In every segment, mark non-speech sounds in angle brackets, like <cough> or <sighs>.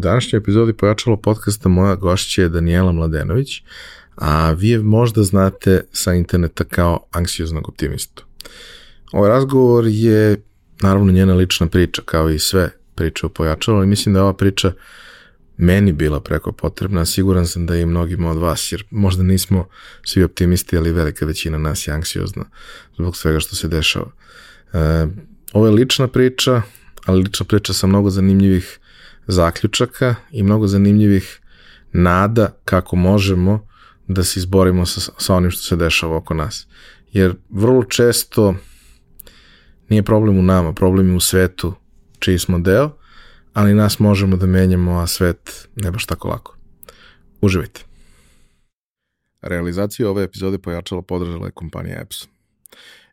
U današnjoj epizodi pojačalo podcasta moja gošća je Danijela Mladenović, a vi je možda znate sa interneta kao anksioznog optimistu. Ovaj razgovor je naravno njena lična priča, kao i sve priče o pojačalu, ali mislim da je ova priča meni bila preko potrebna, siguran sam da i mnogima od vas, jer možda nismo svi optimisti, ali velika većina nas je anksiozna zbog svega što se dešava. E, ovo je lična priča, ali lična priča sa mnogo zanimljivih zaključaka i mnogo zanimljivih nada kako možemo da se izborimo sa, sa onim što se dešava oko nas. Jer vrlo često nije problem u nama, problem je u svetu čiji smo deo, ali nas možemo da menjamo, a svet ne baš tako lako. Uživajte. Realizaciju ove epizode pojačala podržala je kompanija Epson.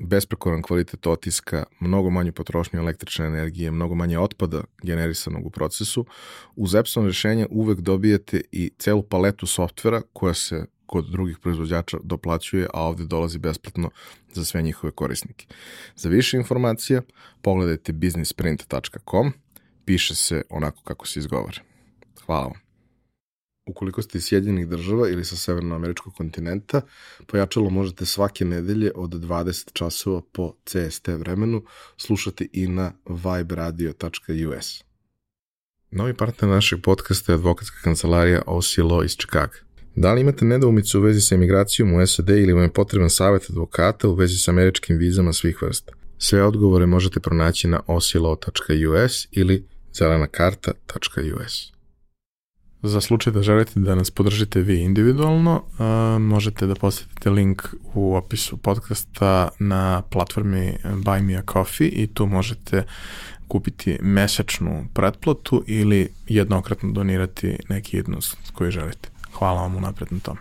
besprekoran kvalitet otiska, mnogo manju potrošnju električne energije, mnogo manje otpada generisanog u procesu, uz Epson rešenja uvek dobijete i celu paletu softvera koja se kod drugih proizvođača doplaćuje, a ovde dolazi besplatno za sve njihove korisnike. Za više informacija pogledajte businessprint.com, piše se onako kako se izgovara. Hvala vam. Ukoliko ste iz Sjedinjenih država ili sa severnoameričkog kontinenta, pojačalo možete svake nedelje od 20 časova po CST vremenu slušati i na viberadio.us. Novi partner našeg podcasta je advokatska kancelarija OC Law iz Čikaga. Da li imate nedoumicu u vezi sa emigracijom u SAD ili vam je potreban savjet advokata u vezi sa američkim vizama svih vrsta? Sve odgovore možete pronaći na oclaw.us ili zelanakarta.us. Za slučaj da želite da nas podržite vi individualno, uh, možete da posetite link u opisu podcasta na platformi Buy Me a Coffee i tu možete kupiti mesečnu pretplatu ili jednokratno donirati neki jednost koji želite. Hvala vam unapred na tom.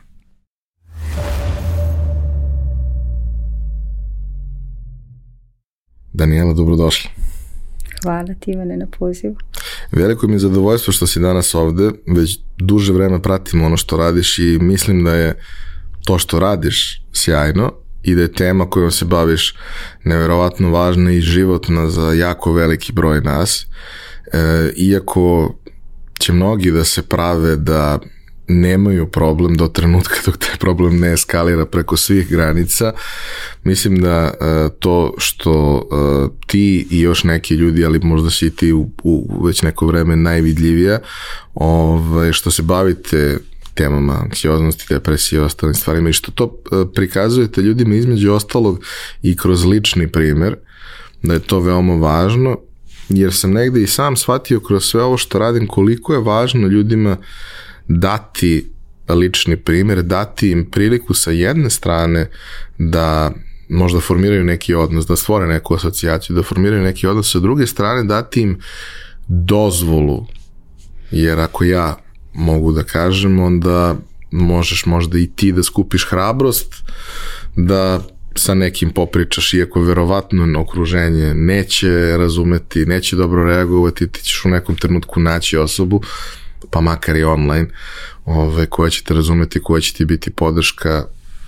Daniela, dobrodošla. Hvala ti Ivane na pozivu. Veliko mi je zadovoljstvo što si danas ovde, već duže vreme pratim ono što radiš i mislim da je to što radiš sjajno i da je tema kojom se baviš neverovatno važna i životna za jako veliki broj nas. E, iako će mnogi da se prave da nemaju problem do trenutka dok taj problem ne eskalira preko svih granica. Mislim da uh, to što uh, ti i još neki ljudi, ali možda si ti u, u već neko vreme najvidljivija, ovaj, što se bavite temama anksioznosti, depresije i ostalim stvarima i što to uh, prikazujete ljudima između ostalog i kroz lični primer, da je to veoma važno, jer sam negde i sam shvatio kroz sve ovo što radim koliko je važno ljudima uh, dati lični primjer, dati im priliku sa jedne strane da možda formiraju neki odnos, da stvore neku asocijaciju, da formiraju neki odnos, sa druge strane dati im dozvolu, jer ako ja mogu da kažem, onda možeš možda i ti da skupiš hrabrost, da sa nekim popričaš, iako verovatno okruženje neće razumeti, neće dobro reagovati, ti ćeš u nekom trenutku naći osobu pa makar i online, ove, koja će te razumeti, koja će ti biti podrška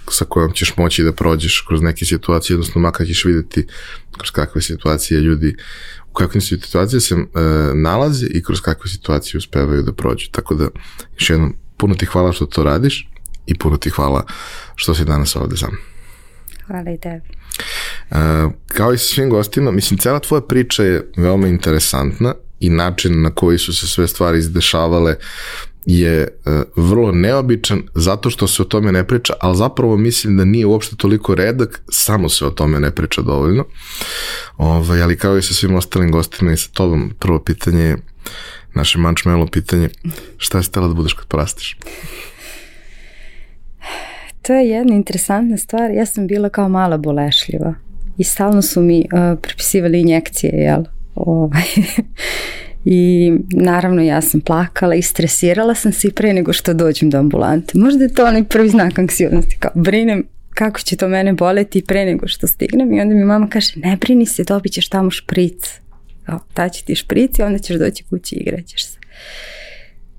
sa kojom ćeš moći da prođeš kroz neke situacije, odnosno makar ćeš videti kroz kakve situacije ljudi u kakvim situacije se e, nalaze i kroz kakve situacije uspevaju da prođu. Tako da, još jednom, puno ti hvala što to radiš i puno ti hvala što si danas ovde sam. Hvala i tebi. E, kao i sa svim gostima, mislim, cela tvoja priča je veoma interesantna i način na koji su se sve stvari izdešavale je uh, vrlo neobičan zato što se o tome ne priča, ali zapravo mislim da nije uopšte toliko redak, samo se o tome ne priča dovoljno. Ovaj, ali kao i sa svim ostalim gostima i sa tobom, prvo pitanje je naše mančmelo pitanje, šta je stela da budeš kad porastiš? To je jedna interesantna stvar. Ja sam bila kao mala bolešljiva i stalno su mi uh, prepisivali injekcije, jel? Ovaj. <laughs> I naravno ja sam plakala i stresirala sam se i pre nego što dođem do ambulante. Možda je to onaj prvi znak anksioznosti, kao brinem kako će to mene boleti pre nego što stignem i onda mi mama kaže ne brini se, dobit ćeš tamo špric. Kao, ta će ti špric i onda ćeš doći kući i igraćeš se.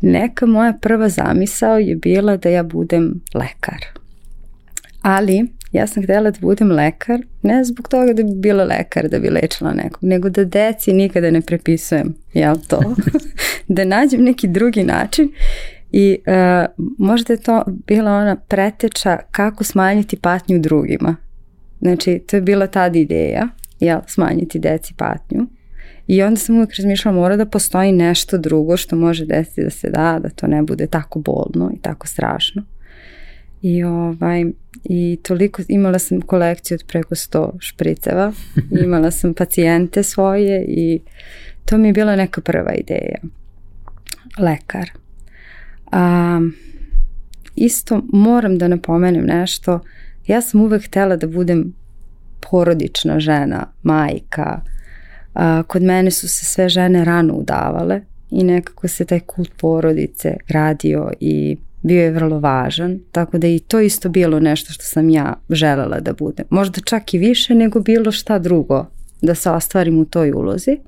Neka moja prva zamisao je bila da ja budem lekar. Ali ja sam htjela da budem lekar, ne zbog toga da bi bila lekar, da bi lečila nekog, nego da deci nikada ne prepisujem, jel to? <laughs> da nađem neki drugi način i uh, možda je to bila ona preteča kako smanjiti patnju drugima. Znači, to je bila tad ideja, jel, smanjiti deci patnju. I onda sam uvijek razmišljala, mora da postoji nešto drugo što može desiti da se da, da to ne bude tako bolno i tako strašno. I, ovaj, I toliko, imala sam kolekciju od preko 100 špriceva, <laughs> imala sam pacijente svoje i to mi je bila neka prva ideja. Lekar. A, isto moram da napomenem nešto, ja sam uvek htela da budem porodična žena, majka. A, kod mene su se sve žene rano udavale i nekako se taj kult porodice gradio i bio je vrlo važan, tako da i to isto bilo nešto što sam ja želela da budem. Možda čak i više nego bilo šta drugo da se ostvarim u toj ulozi.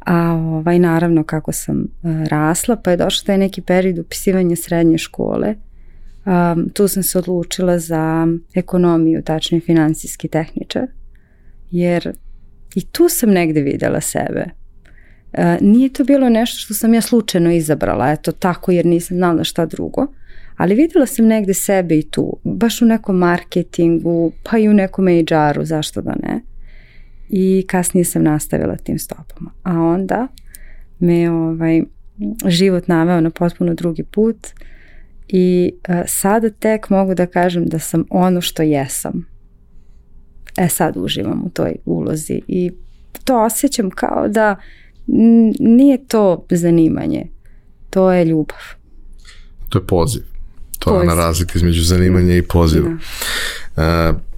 A ovaj, naravno kako sam uh, rasla, pa je došao taj neki period upisivanja srednje škole. Um, tu sam se odlučila za ekonomiju, tačnije finansijski tehničar, jer i tu sam negde videla sebe E, nije to bilo nešto što sam ja slučajno izabrala, eto tako jer nisam znala šta drugo, ali videla sam negde sebe i tu, baš u nekom marketingu, pa i u nekom HR-u, zašto da ne. I kasnije sam nastavila tim stopama. A onda me ovaj, život naveo na potpuno drugi put i uh, sada tek mogu da kažem da sam ono što jesam. E sad uživam u toj ulozi i to osjećam kao da nije to zanimanje, to je ljubav. To je poziv. To poziv. je ona razlika između zanimanja i poziva. Da. Uh,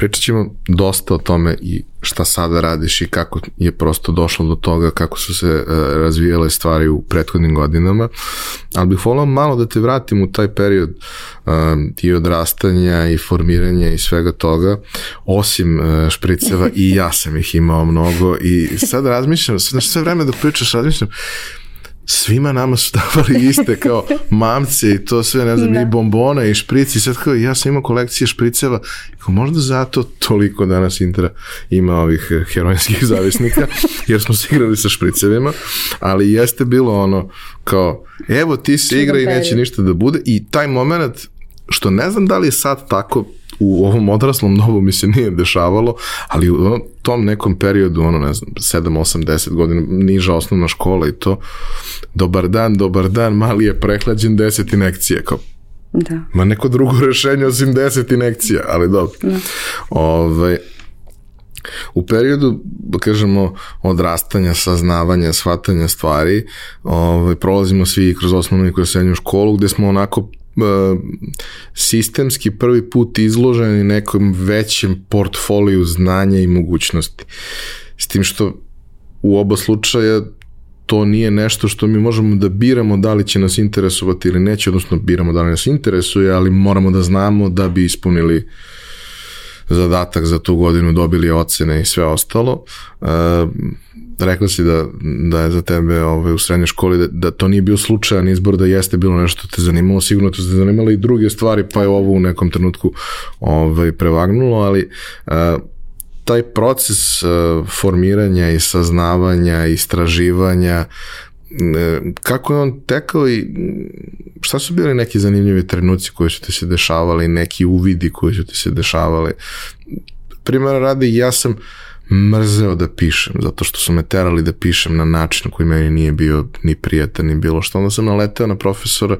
pričat ćemo dosta o tome i šta sada radiš i kako je prosto došlo do toga, kako su se uh, razvijale stvari u prethodnim godinama, ali bih volao malo da te vratim u taj period uh, i odrastanja i formiranja i svega toga, osim uh, špriceva i ja sam ih imao mnogo i sad razmišljam, sve, sve vreme da pričaš razmišljam, svima nama su <laughs> davali iste kao mamce i to sve, ne znam, da. i bombone i šprici i sad kao ja sam imao kolekcije špriceva kao možda zato toliko danas Intra ima ovih eh, heroinskih <laughs> zavisnika jer smo se igrali sa špricevima ali jeste bilo ono kao evo ti se igra i neće ništa da bude. I taj moment što ne znam da li je sad tako u ovom odraslom dobu mi se nije dešavalo, ali u tom nekom periodu, ono ne znam, 7, 8, 10 godina, niža osnovna škola i to, dobar dan, dobar dan, mali je prehlađen 10 inekcije, kao Da. Ma neko drugo rešenje osim 10 inekcija, ali dobro. Da. Ove, ovaj, U periodu, da kažemo, odrastanja, saznavanja, shvatanja stvari, ovaj, prolazimo svi kroz osnovnu i kroz srednju školu, gde smo onako sistemski prvi put izloženi nekom većem portfoliju znanja i mogućnosti. S tim što u oba slučaja to nije nešto što mi možemo da biramo da li će nas interesovati ili neće, odnosno biramo da li nas interesuje, ali moramo da znamo da bi ispunili zadatak za tu godinu, dobili ocene i sve ostalo. Uh, rekla si da, da je za tebe ovaj, u srednjoj školi da, da to nije bio slučajan izbor, da jeste bilo nešto te zanimalo, sigurno te zanimalo i druge stvari, pa je ovo u nekom trenutku ovaj, prevagnulo, ali uh, taj proces uh, formiranja i saznavanja, istraživanja, kako je on tekao i šta su bili neki zanimljivi trenuci koji su ti se dešavali, neki uvidi koji su ti se dešavali. Primjera radi, ja sam mrzeo da pišem, zato što su me terali da pišem na način koji meni nije bio ni prijatan, ni bilo što. Onda sam naleteo na profesora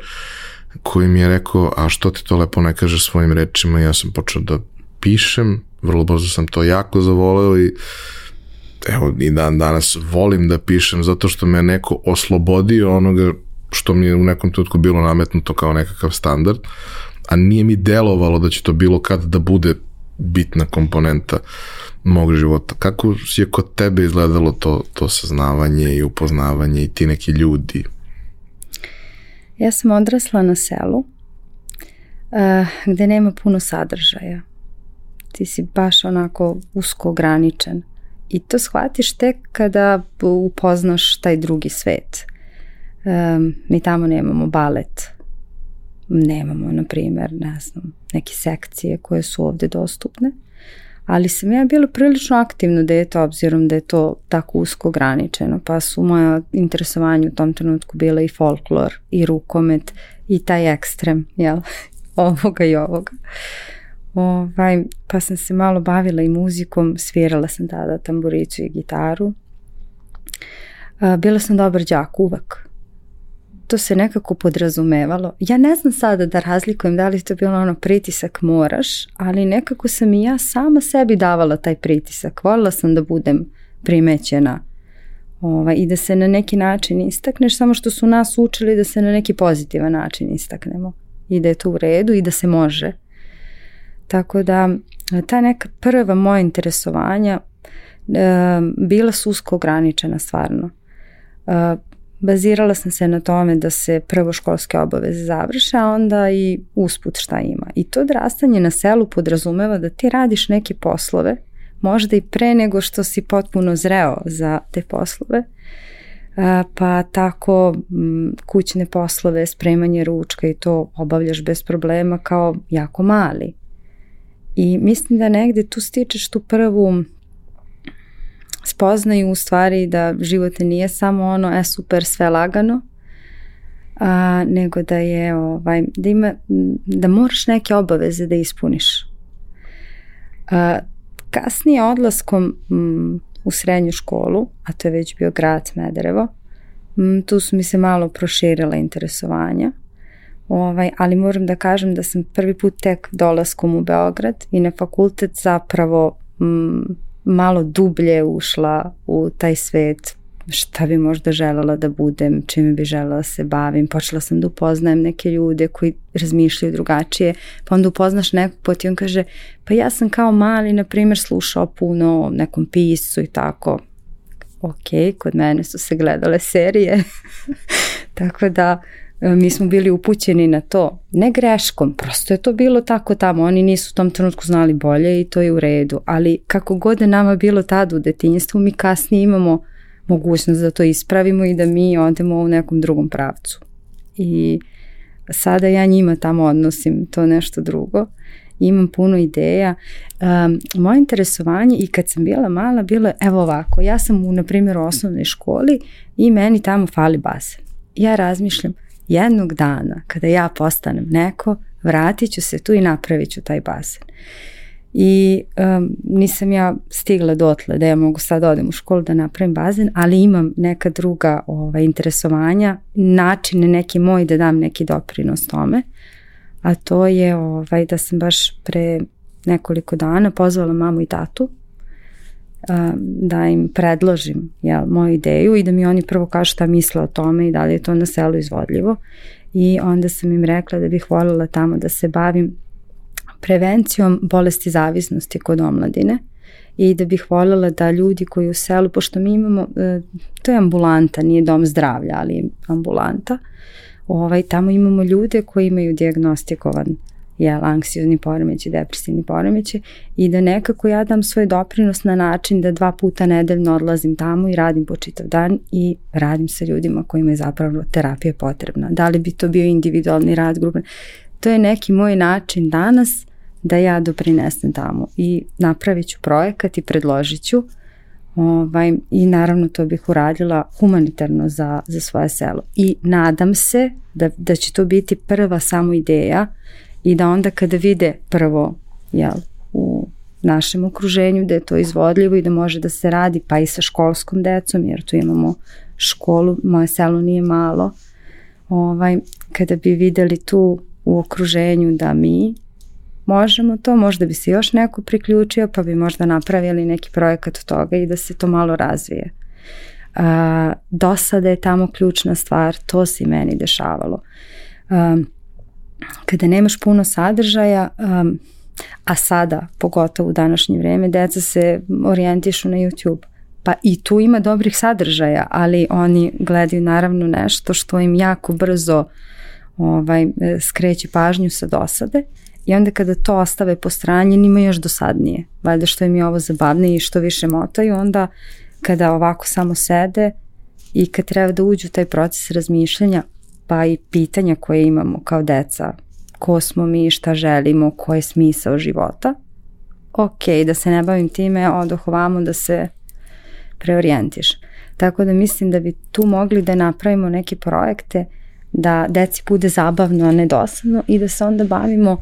koji mi je rekao, a što ti to lepo ne kažeš svojim rečima, ja sam počeo da pišem, vrlo brzo sam to jako zavoleo i evo i dan danas volim da pišem zato što me neko oslobodio onoga što mi je u nekom trenutku bilo nametnuto kao nekakav standard, a nije mi delovalo da će to bilo kad da bude bitna komponenta mog života. Kako je kod tebe izgledalo to, to saznavanje i upoznavanje i ti neki ljudi? Ja sam odrasla na selu uh, gde nema puno sadržaja. Ti si baš onako usko ograničen. I to shvatiš tek kada upoznaš taj drugi svet. Um, mi tamo nemamo balet, nemamo, na primjer, ne znam, neke sekcije koje su ovde dostupne, ali sam ja bila prilično aktivno dete obzirom da je to tako usko ograničeno, pa su moja interesovanja u tom trenutku bila i folklor, i rukomet, i taj ekstrem, jel, <laughs> ovoga i ovoga. Ovaj, pa sam se malo bavila i muzikom, svirala sam tada tamburicu i gitaru. Bila sam dobar đak uvek to se nekako podrazumevalo. Ja ne znam sada da razlikujem da li to bilo ono pritisak moraš, ali nekako sam i ja sama sebi davala taj pritisak. Volila sam da budem primećena ovaj, i da se na neki način istakneš, samo što su nas učili da se na neki pozitivan način istaknemo i da je to u redu i da se može. Tako da ta neka prva moja interesovanja e, bila su usko ograničena stvarno. E, bazirala sam se na tome da se prvo školske obaveze završe, a onda i usput šta ima. I to odrastanje na selu podrazumeva da ti radiš neke poslove, možda i pre nego što si potpuno zreo za te poslove, pa tako kućne poslove, spremanje ručka i to obavljaš bez problema kao jako mali. I mislim da negde tu stičeš tu prvu spoznaju u stvari da život nije samo ono, e super, sve lagano, a, nego da je ovaj, da ima, da moraš neke obaveze da ispuniš. A, kasnije odlaskom m, u srednju školu, a to je već bio grad Smederevo, m, tu su mi se malo proširila interesovanja, ovaj, ali moram da kažem da sam prvi put tek dolaskom u Beograd i na fakultet zapravo m, malo dublje ušla u taj svet šta bi možda želela da budem, čime bi želela da se bavim. Počela sam da upoznajem neke ljude koji razmišljaju drugačije, pa onda upoznaš nekog put i on kaže, pa ja sam kao mali, na primjer, slušao puno o nekom pisu i tako. Ok, kod mene su se gledale serije, <laughs> tako da mi smo bili upućeni na to, ne greškom, prosto je to bilo tako tamo, oni nisu u tom trenutku znali bolje i to je u redu, ali kako god je nama bilo tad u detinjstvu, mi kasnije imamo mogućnost da to ispravimo i da mi odemo u nekom drugom pravcu. I sada ja njima tamo odnosim to nešto drugo imam puno ideja. Um, moje interesovanje i kad sam bila mala bilo je evo ovako, ja sam u na primjer u osnovnoj školi i meni tamo fali basen. Ja razmišljam, jednog dana kada ja postanem neko, vratit ću se tu i napravit ću taj bazen. I um, nisam ja stigla dotle da ja mogu sad odem u školu da napravim bazen, ali imam neka druga ovaj, interesovanja, načine neki moj da dam neki doprinos tome, a to je ovaj, da sam baš pre nekoliko dana pozvala mamu i tatu da im predložim jel, moju ideju i da mi oni prvo kažu šta misle o tome i da li je to na selu izvodljivo. I onda sam im rekla da bih voljela tamo da se bavim prevencijom bolesti zavisnosti kod omladine i da bih voljela da ljudi koji u selu, pošto mi imamo, e, to je ambulanta, nije dom zdravlja, ali ambulanta, ovaj, tamo imamo ljude koji imaju diagnostikovan jel, anksiozni poremeći, depresivni poremeći i da nekako ja dam svoj doprinos na način da dva puta nedeljno odlazim tamo i radim po čitav dan i radim sa ljudima kojima je zapravo terapija potrebna. Da li bi to bio individualni rad, grupan, to je neki moj način danas da ja doprinesem tamo i napravit ću projekat i predložit ću ovaj, i naravno to bih uradila humanitarno za, za svoje selo. I nadam se da, da će to biti prva samo ideja i da onda kada vide prvo jel, u našem okruženju da je to izvodljivo i da može da se radi pa i sa školskom decom jer tu imamo školu, moje selo nije malo ovaj, kada bi videli tu u okruženju da mi možemo to, možda bi se još neko priključio pa bi možda napravili neki projekat od toga i da se to malo razvije. A, dosada je tamo ključna stvar, to se i meni dešavalo. Um, kada nemaš puno sadržaja, um, A sada, pogotovo u današnje vreme, deca se orijentišu na YouTube. Pa i tu ima dobrih sadržaja, ali oni gledaju naravno nešto što im jako brzo ovaj, skreće pažnju sa dosade i onda kada to ostave po strani njima još dosadnije. Valjda što im je ovo zabavnije i što više motaju, onda kada ovako samo sede i kad treba da uđu taj proces razmišljanja, pa i pitanja koje imamo kao deca, ko smo mi, šta želimo, ko je smisao života, ok, da se ne bavim time, odoh ovamo da se preorijentiš. Tako da mislim da bi tu mogli da napravimo neke projekte da deci bude zabavno, a ne dosadno i da se onda bavimo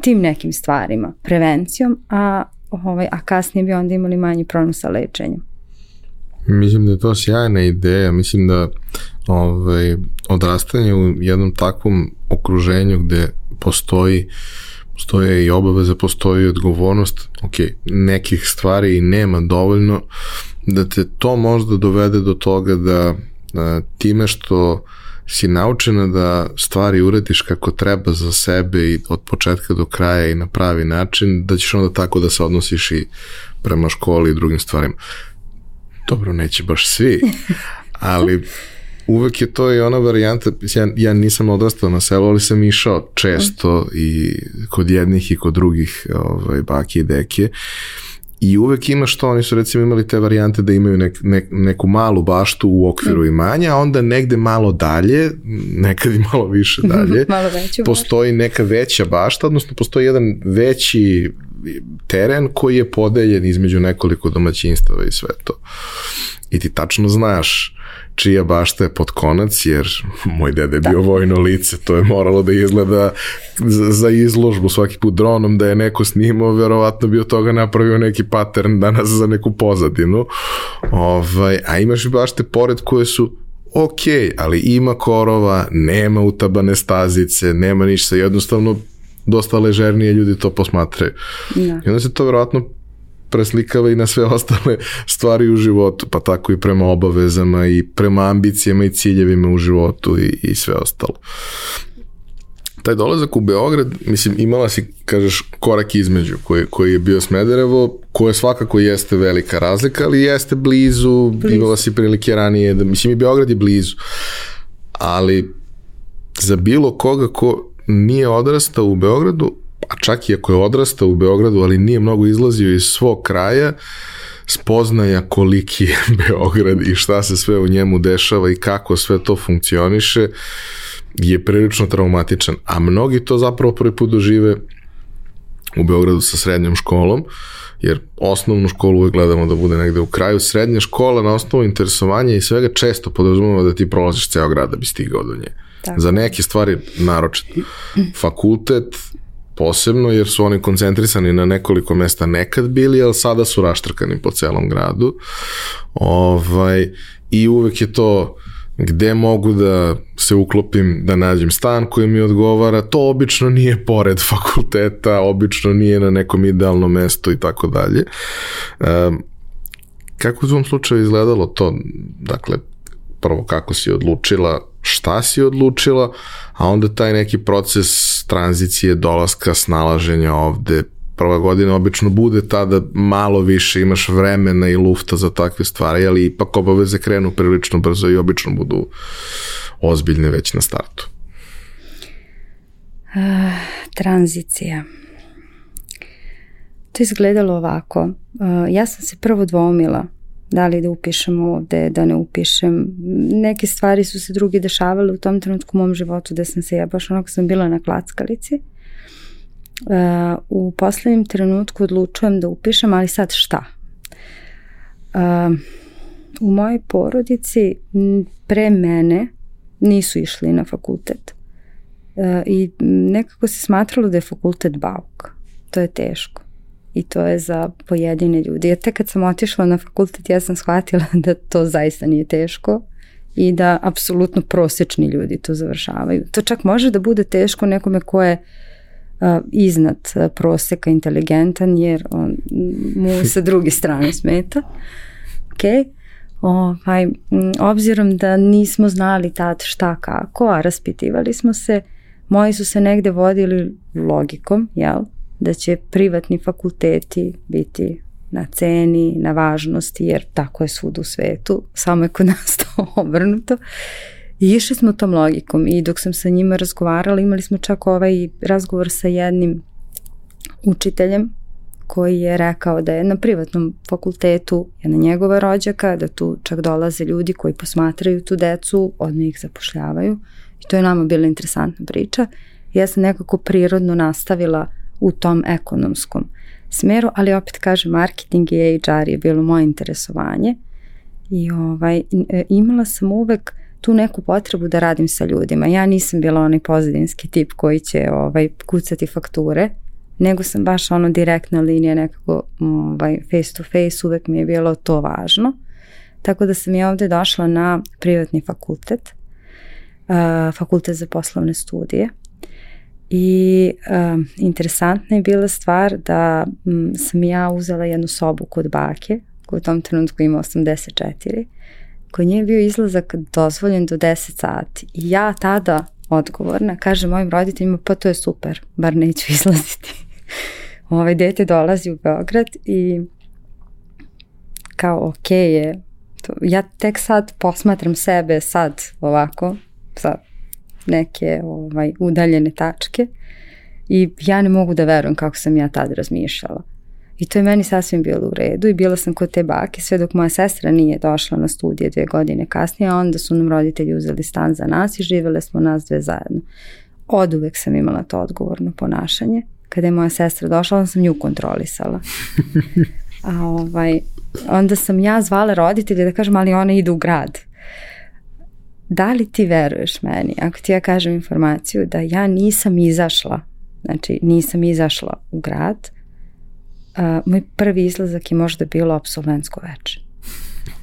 tim nekim stvarima, prevencijom, a, ovaj, a kasnije bi onda imali manji problem sa lečenjem. Mislim da je to sjajna ideja, mislim da ovaj, odrastanje u jednom takvom okruženju gde postoji postoje i obaveza, postoji odgovornost, ok, nekih stvari i nema dovoljno, da te to možda dovede do toga da, da time što si naučena da stvari uradiš kako treba za sebe i od početka do kraja i na pravi način, da ćeš onda tako da se odnosiš i prema školi i drugim stvarima. Dobro, neće baš svi, <laughs> ali uvek je to i ona varijanta, ja, ja nisam odrastao na selu, ali sam išao često i kod jednih i kod drugih ovaj, baki i deke. I uvek ima što, oni su recimo imali te varijante da imaju nek, nek, neku malu baštu u okviru mm. imanja, a onda negde malo dalje, nekad i malo više <laughs> dalje, malo veću postoji neka veća bašta, odnosno postoji jedan veći teren koji je podeljen između nekoliko domaćinstava i sve to. I ti tačno znaš čija bašta je pod konac, jer moj dede je bio da. vojno lice, to je moralo da izgleda za izložbu svaki put dronom, da je neko snimao, verovatno bi od toga napravio neki pattern danas za neku pozadinu. Ovaj, a imaš i bašte pored koje su ok, ali ima korova, nema utabane stazice, nema ništa, jednostavno dosta ležernije ljudi to posmatraju. Da. I onda se to verovatno preslikava i na sve ostale stvari u životu, pa tako i prema obavezama i prema ambicijama i ciljevima u životu i, i sve ostalo. Taj dolazak u Beograd, mislim, imala si, kažeš, korak između koji, koji je bio Smederevo, koje svakako jeste velika razlika, ali jeste blizu, blizu. imala si prilike ranije, da, mislim i Beograd je blizu, ali za bilo koga ko nije odrastao u Beogradu, a čak i ako je odrastao u Beogradu, ali nije mnogo izlazio iz svog kraja, spoznaja koliki je <laughs> Beograd i šta se sve u njemu dešava i kako sve to funkcioniše je prilično traumatičan. A mnogi to zapravo prvi put dožive u Beogradu sa srednjom školom, jer osnovnu školu uvek gledamo da bude negde u kraju. Srednja škola na osnovu interesovanja i svega često podrazumeva da ti prolaziš ceo grad da bi stigao do nje. Tako. Za neke stvari naročito. Fakultet, posebno jer su oni koncentrisani na nekoliko mesta nekad bili, ali sada su raštrkani po celom gradu. Ovaj, I uvek je to gde mogu da se uklopim da nađem stan koji mi odgovara, to obično nije pored fakulteta, obično nije na nekom idealnom mestu i tako dalje. Kako u svom slučaju izgledalo to? Dakle, prvo kako si odlučila šta si odlučila, a onda taj neki proces tranzicije, dolaska, snalaženja ovde, prva godina obično bude tada malo više, imaš vremena i lufta za takve stvari, ali ipak obaveze krenu prilično brzo i obično budu ozbiljne već na startu. Uh, tranzicija. To izgledalo ovako. Uh, ja sam se prvo dvomila da li da upišem ovde, da ne upišem. Neke stvari su se drugi dešavale u tom trenutku u mom životu da sam se ja baš onako sam bila na klackalici. Uh, u poslednjem trenutku odlučujem da upišem, ali sad šta? Uh, u mojoj porodici pre mene nisu išli na fakultet. Uh, I nekako se smatralo da je fakultet bauk. To je teško i to je za pojedine ljudi. Jer tek kad sam otišla na fakultet ja sam shvatila <laughs> da to zaista nije teško i da apsolutno prosečni ljudi to završavaju. To čak može da bude teško nekome ko je iznad proseka inteligentan jer on mu <laughs> sa druge strane smeta. Ok. Ovaj, obzirom da nismo znali tad šta kako, a raspitivali smo se, moji su se negde vodili logikom, jel? Da će privatni fakulteti biti na ceni, na važnosti, jer tako je svud u svetu, samo je kod nas <laughs> to obrnuto. I išli smo tom logikom i dok sam sa njima razgovarala, imali smo čak ovaj razgovor sa jednim učiteljem koji je rekao da je na privatnom fakultetu jedna njegova rođaka, da tu čak dolaze ljudi koji posmatraju tu decu, odmah ih zapošljavaju i to je nama bila interesantna priča. Ja sam nekako prirodno nastavila u tom ekonomskom smeru, ali opet kažem marketing i HR je bilo moje interesovanje i ovaj, e, imala sam uvek tu neku potrebu da radim sa ljudima. Ja nisam bila onaj pozadinski tip koji će ovaj, kucati fakture, nego sam baš ono direktna linija nekako ovaj, face to face, uvek mi je bilo to važno. Tako da sam ja ovde došla na privatni fakultet, uh, fakultet za poslovne studije. I uh, interesantna je bila stvar da m, sam ja uzela jednu sobu kod bake, koja u tom trenutku ima 84, kod nje je bio izlazak dozvoljen do 10 sati. I ja tada odgovorna, kažem mojim roditeljima, pa to je super, bar neću <laughs> izlaziti. ovaj dete dolazi u Beograd i kao ok je, to, ja tek sad posmatram sebe sad ovako, sa neke ovaj, udaljene tačke i ja ne mogu da verujem kako sam ja tad razmišljala. I to je meni sasvim bilo u redu i bila sam kod te bake sve dok moja sestra nije došla na studije dve godine kasnije, a onda su nam roditelji uzeli stan za nas i živele smo nas dve zajedno. Od uvek sam imala to odgovorno ponašanje. Kada je moja sestra došla, onda sam nju kontrolisala. <laughs> A ovaj, onda sam ja zvala roditelje da kažem, ali ona ide u grad. Da li ti veruješ meni, ako ti ja kažem informaciju da ja nisam izašla, znači nisam izašla u grad, uh, moj prvi izlazak je možda bilo absolventsko veče.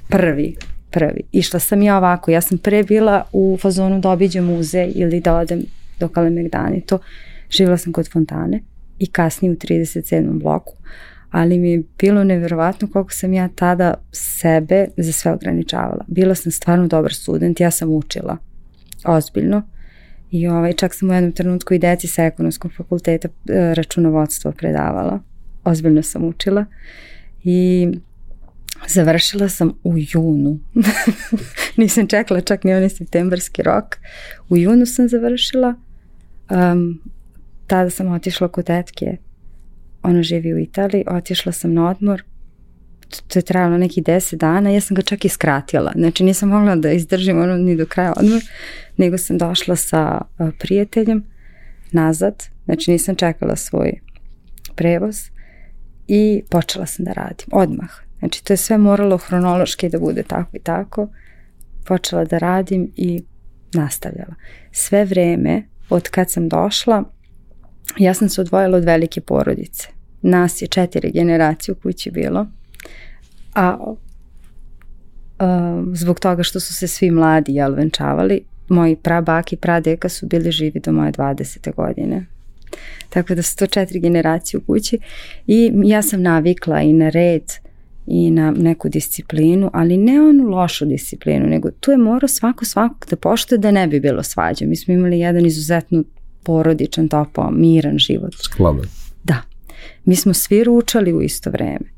Prvi, prvi. Išla sam ja ovako, ja sam pre bila u fazonu da obiđem muzej ili da odem do Kalemegdani, to živjela sam kod fontane i kasnije u 37. bloku, ali mi je bilo neverovatno koliko sam ja tada sebe za sve ograničavala. Bila sam stvarno dobar student, ja sam učila ozbiljno i ovaj, čak sam u jednom trenutku i deci sa ekonomskog fakulteta e, računovodstvo predavala ozbiljno sam učila i završila sam u junu. <laughs> Nisam čekala čak ni onaj septembarski rok. U junu sam završila. Um, tada sam otišla kod tetke. Ona živi u Italiji. Otišla sam na odmor. To je trajalo neki deset dana. Ja sam ga čak i skratila. Znači nisam mogla da izdržim ono ni do kraja odmor. Nego sam došla sa prijateljem nazad. Znači nisam čekala svoj prevoz i počela sam da radim odmah. Znači to je sve moralo hronološki da bude tako i tako. Počela da radim i nastavljala. Sve vreme od kad sam došla ja sam se odvojila od velike porodice. Nas je četiri generacije u kući bilo. A uh, zbog toga što su se svi mladi jel, venčavali, moji prabak i pradeka su bili živi do moje 20. godine. Tako da su to četiri generacije u kući i ja sam navikla i na red i na neku disciplinu, ali ne onu lošu disciplinu, nego tu je morao svako svakog da poštuje da ne bi bilo svađa. Mi smo imali jedan izuzetno porodičan, topo, miran život. Skladan. Da. Mi smo svi ručali u isto vreme.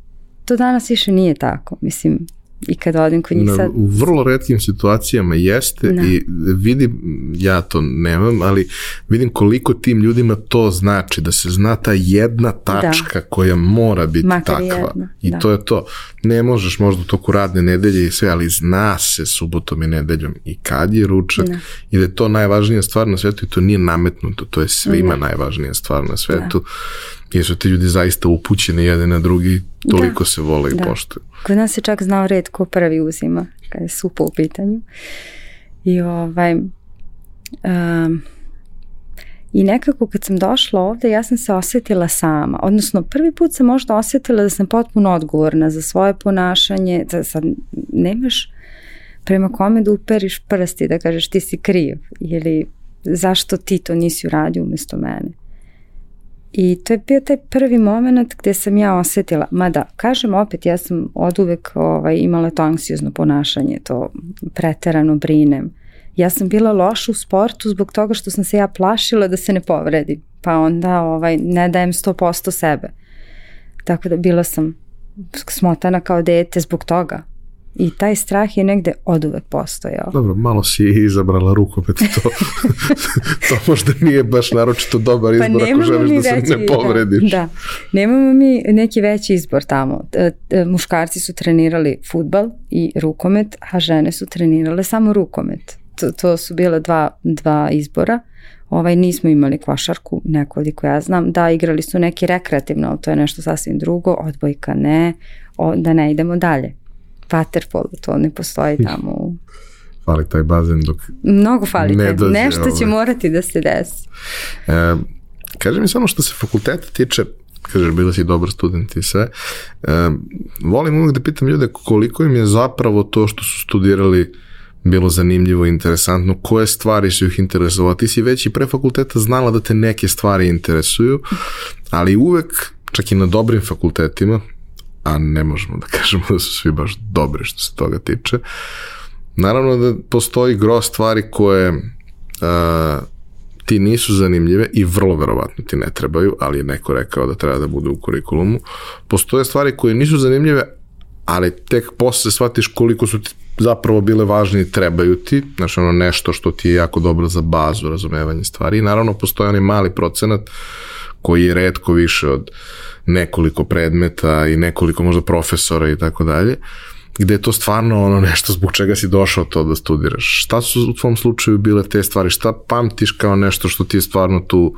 To danas više nije tako. Mislim, i kad odem kod njih sad... U vrlo redkim situacijama jeste da. i vidim, ja to nemam, ali vidim koliko tim ljudima to znači, da se zna ta jedna tačka da. koja mora biti Makar takva. Jedna. I da. to je to. Ne možeš možda u toku radne nedelje i sve, ali zna se subotom i nedeljom i kad je ručak da. i da je to najvažnija stvar na svetu i to nije nametnuto, to je svima da. najvažnija stvar na svetu. Da jer su ti ljudi zaista upućeni jedan na drugi, toliko da, se vole i da. poštuju. Kod nas se čak znao red ko prvi uzima, kada je supa u pitanju. I ovaj... Um, I nekako kad sam došla ovde, ja sam se osetila sama. Odnosno, prvi put sam možda osetila da sam potpuno odgovorna za svoje ponašanje, da sad nemaš prema kome da uperiš prsti, da kažeš ti si kriv ili zašto ti to nisi uradio umesto mene. I to je bio taj prvi moment gde sam ja osetila, mada kažem opet, ja sam od uvek ovaj, imala to anksiozno ponašanje, to preterano brinem Ja sam bila loša u sportu zbog toga što sam se ja plašila da se ne povredim, pa onda ovaj, ne dajem 100% sebe. Tako da bila sam smotana kao dete zbog toga. I taj strah je negde od uvek postojao. Dobro, malo si izabrala rukomet, to, <laughs> to možda nije baš naročito dobar pa izbor pa ako želiš da se veći, ne povrediš. Da, da, nemamo mi neki veći izbor tamo. Muškarci su trenirali futbal i rukomet, a žene su trenirale samo rukomet. To, to su bile dva, dva izbora. Ovaj, nismo imali košarku, nekoliko ja znam. Da, igrali su neki rekreativno, ali to je nešto sasvim drugo. Odbojka ne, o, da ne idemo dalje waterpolo, to ne postoji tamo. Fali taj bazen dok Mnogo fali, ne dođe, nešto će ovaj. morati da se desi. E, kaži mi samo što se fakulteta tiče, kažeš bila si dobar student i sve, e, volim uvijek da pitam ljude koliko im je zapravo to što su studirali bilo zanimljivo, interesantno, koje stvari su ih interesovali. Ti si već i pre fakulteta znala da te neke stvari interesuju, ali uvek, čak i na dobrim fakultetima, a ne možemo da kažemo da su svi baš dobri što se toga tiče. Naravno da postoji gro stvari koje uh, ti nisu zanimljive i vrlo verovatno ti ne trebaju, ali je neko rekao da treba da bude u kurikulumu. Postoje stvari koje nisu zanimljive, ali tek posle shvatiš koliko su ti zapravo bile važne i trebaju ti, znači ono nešto što ti je jako dobro za bazu razumevanja stvari i naravno postoji onaj mali procenat koji je redko više od nekoliko predmeta i nekoliko možda profesora i tako dalje, gde je to stvarno ono nešto zbog čega si došao to da studiraš. Šta su u tvom slučaju bile te stvari? Šta pamtiš kao nešto što ti je stvarno tu,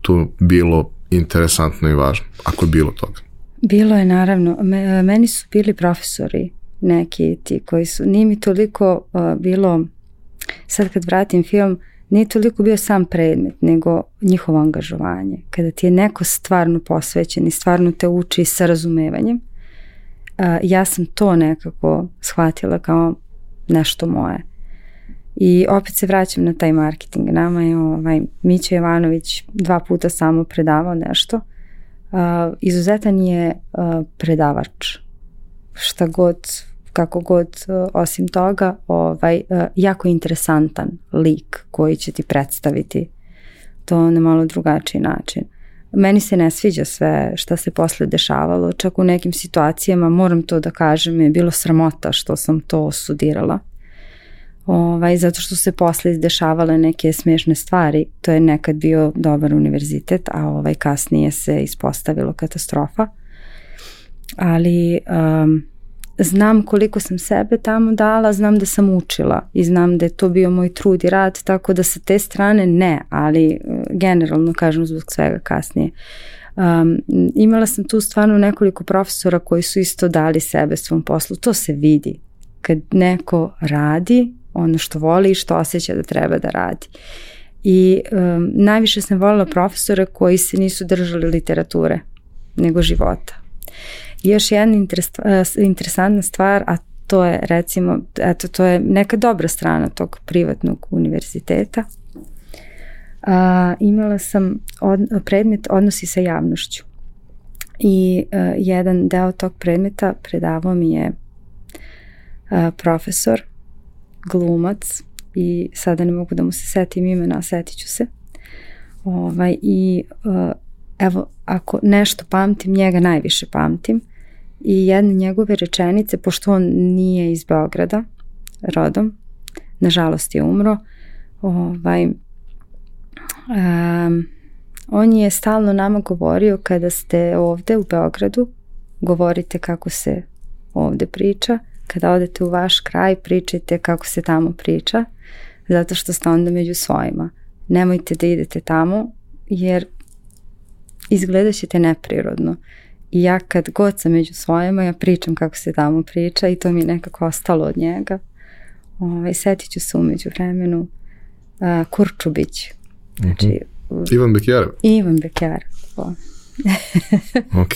tu bilo interesantno i važno, ako je bilo toga? Bilo je naravno. Meni su bili profesori neki ti koji su, nije mi toliko uh, bilo, sad kad vratim film, nije toliko bio sam predmet, nego njihovo angažovanje. Kada ti je neko stvarno posvećen i stvarno te uči sa razumevanjem, uh, ja sam to nekako shvatila kao nešto moje. I opet se vraćam na taj marketing. Nama je ovaj, Mića Jovanović dva puta samo predavao nešto. Uh, izuzetan je uh, predavač. Šta god kako god e, osim toga ovaj, e, jako interesantan lik koji će ti predstaviti to na malo drugačiji način. Meni se ne sviđa sve šta se posle dešavalo, čak u nekim situacijama, moram to da kažem, je bilo sramota što sam to studirala. Ovaj, zato što se posle izdešavale neke smešne stvari. To je nekad bio dobar univerzitet, a ovaj kasnije se ispostavilo katastrofa. Ali um, znam koliko sam sebe tamo dala, znam da sam učila i znam da je to bio moj trud i rad, tako da sa te strane ne, ali e, generalno kažem zbog svega kasnije. Um, imala sam tu stvarno nekoliko profesora koji su isto dali sebe svom poslu. To se vidi. Kad neko radi ono što voli i što osjeća da treba da radi. I um, najviše sam volila profesore koji se nisu držali literature, nego života. Još jedna e, interesantna stvar, a to je recimo, eto, to je neka dobra strana tog privatnog univerziteta. A, imala sam od, predmet odnosi sa javnošću. I a, e, jedan deo tog predmeta predavao mi je a, profesor, glumac i sada ne mogu da mu se setim imena, setit ću se. Ovaj, I a, evo, ako nešto pamtim, njega najviše pamtim i jedne njegove rečenice, pošto on nije iz Beograda rodom, nažalost je umro, ovaj, um, on je stalno nama govorio kada ste ovde u Beogradu, govorite kako se ovde priča, kada odete u vaš kraj, pričajte kako se tamo priča, zato što ste onda među svojima. Nemojte da idete tamo, jer izgledat ćete neprirodno. I ja kad god sam među svojima, ja pričam kako se tamo priča i to mi je nekako ostalo od njega. Ovaj, setit ću se umeđu vremenu uh, Kurčubić. Znači, uh -huh. Ivan Bekjarev. Ivan Bekjarev. <laughs> ok.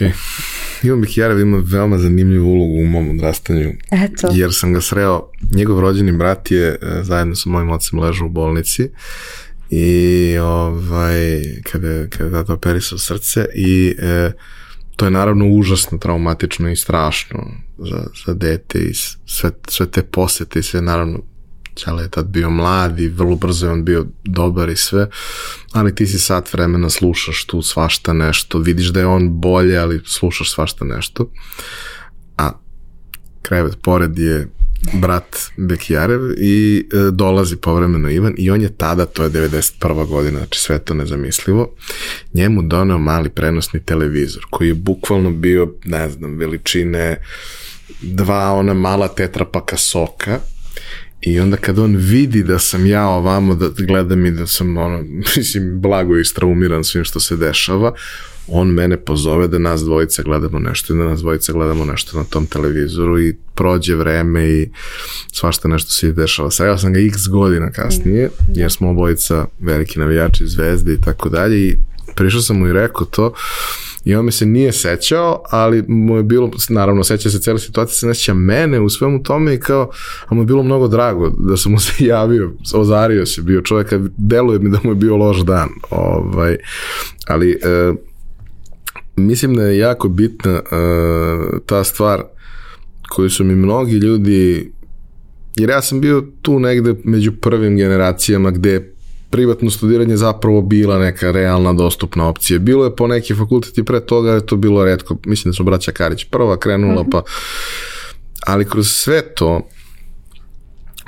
Ivan Bekjarev ima veoma zanimljivu ulogu u mom odrastanju. Eto. Jer sam ga sreo, njegov rođeni brat je e, zajedno sa mojim ocem ležao u bolnici i ovaj, kada, kada je tata operisao srce i e, to je naravno užasno traumatično i strašno za, za dete i sve, sve te posete i sve naravno Čale je tad bio mlad i vrlo brzo je on bio dobar i sve, ali ti si sat vremena slušaš tu svašta nešto, vidiš da je on bolje, ali slušaš svašta nešto. A krevet pored je brat Bekijarev i e, dolazi povremeno Ivan i on je tada, to je 91. godina, znači sve to nezamislivo, njemu doneo mali prenosni televizor koji je bukvalno bio, ne znam, veličine dva ona mala tetrapaka soka I onda kad on vidi da sam ja ovamo, da gledam i da sam ono, <laughs> mislim, blago istraumiran svim što se dešava, on mene pozove da nas dvojica gledamo nešto i da nas dvojica gledamo nešto na tom televizoru i prođe vreme i svašta nešto se dešava. Sreo sam ga x godina kasnije, jer smo obojica veliki navijači, zvezde i tako dalje i prišao sam mu i rekao to i on me se nije sećao, ali mu je bilo, naravno, seća se cele situacije, se ne seća mene u svemu tome i kao, a mu je bilo mnogo drago da sam mu <laughs> se javio, ozario se, bio čovjek, deluje mi da mu je bio loš dan, ovaj, ali e, mislim da je jako bitna e, ta stvar koju su mi mnogi ljudi jer ja sam bio tu negde među prvim generacijama gde privatno studiranje zapravo bila neka realna dostupna opcija. Bilo je po neki fakulteti pre toga, je to bilo redko. Mislim da su braća Karić prva krenula, uh mhm. pa ali kroz sve to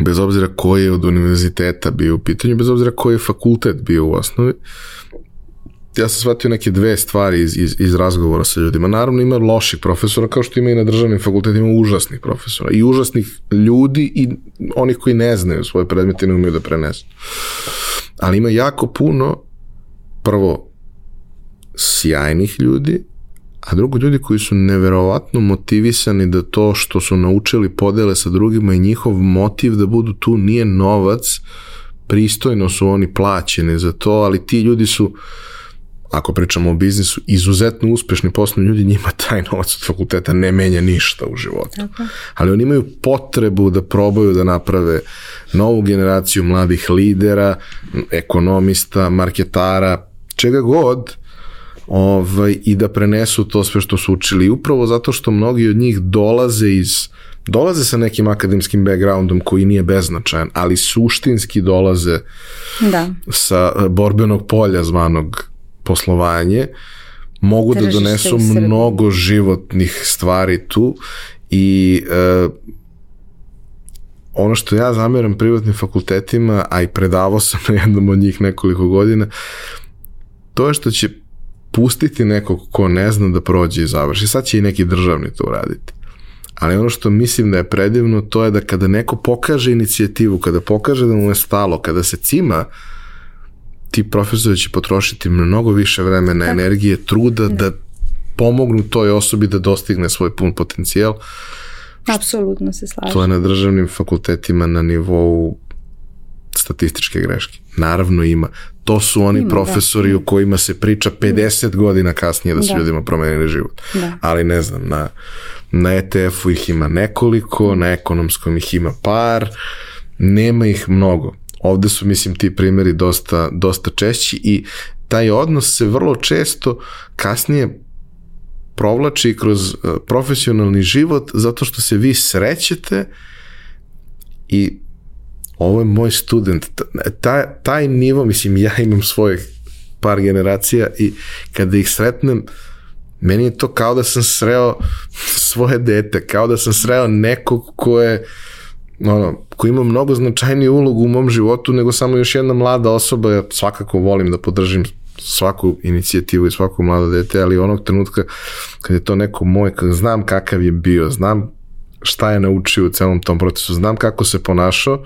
bez obzira koji je od univerziteta bio u pitanju, bez obzira koji je fakultet bio u osnovi, ja sam shvatio neke dve stvari iz, iz, iz razgovora sa ljudima. Naravno ima loših profesora, kao što ima i na državnim fakultetima užasnih profesora. I užasnih ljudi i onih koji ne znaju svoje predmete i ne umiju da prenesu ali ima jako puno prvo sjajnih ljudi, a drugo ljudi koji su neverovatno motivisani da to što su naučili podele sa drugima i njihov motiv da budu tu nije novac, pristojno su oni plaćeni za to, ali ti ljudi su ako pričamo o biznisu, izuzetno uspešni poslovni ljudi, njima taj novac od fakulteta ne menja ništa u životu. Tako. Ali oni imaju potrebu da probaju da naprave novu generaciju mladih lidera, ekonomista, marketara, čega god, ovaj, i da prenesu to sve što su učili. Upravo zato što mnogi od njih dolaze iz dolaze sa nekim akademskim backgroundom koji nije beznačajan, ali suštinski dolaze da. sa borbenog polja zvanog poslovanje, mogu Tržište da donesu mnogo životnih stvari tu i e, ono što ja zameram privatnim fakultetima, a i predavao sam na jednom od njih nekoliko godina, to je što će pustiti nekog ko ne zna da prođe i završi. Sad će i neki državni to uraditi. Ali ono što mislim da je predivno, to je da kada neko pokaže inicijativu, kada pokaže da mu je stalo, kada se cima uh, ti profesori će potrošiti mnogo više vremena, Tako. energije, truda da. da pomognu toj osobi da dostigne svoj pun potencijal. Apsolutno se slažem. To je na državnim fakultetima na nivou statističke greške. Naravno ima. To su oni ima, da. profesori da. u kojima se priča 50 godina kasnije da su da. ljudima promenili život. Da. Ali ne znam, na, na ETF-u ih ima nekoliko, na ekonomskom ih ima par, nema ih mnogo. Ovde su, mislim, ti primjeri dosta, dosta češći i taj odnos se vrlo često kasnije provlači kroz e, profesionalni život zato što se vi srećete i ovo je moj student. Taj, taj nivo, mislim, ja imam svoje par generacija i kada ih sretnem, meni je to kao da sam sreo svoje dete, kao da sam sreo nekog ko je uh, ono, ko ima mnogo značajniju ulogu u mom životu nego samo još jedna mlada osoba, ja svakako volim da podržim svaku inicijativu i svako mlado dete, ali onog trenutka kad je to neko moj, kad znam kakav je bio, znam šta je naučio u celom tom procesu, znam kako se ponašao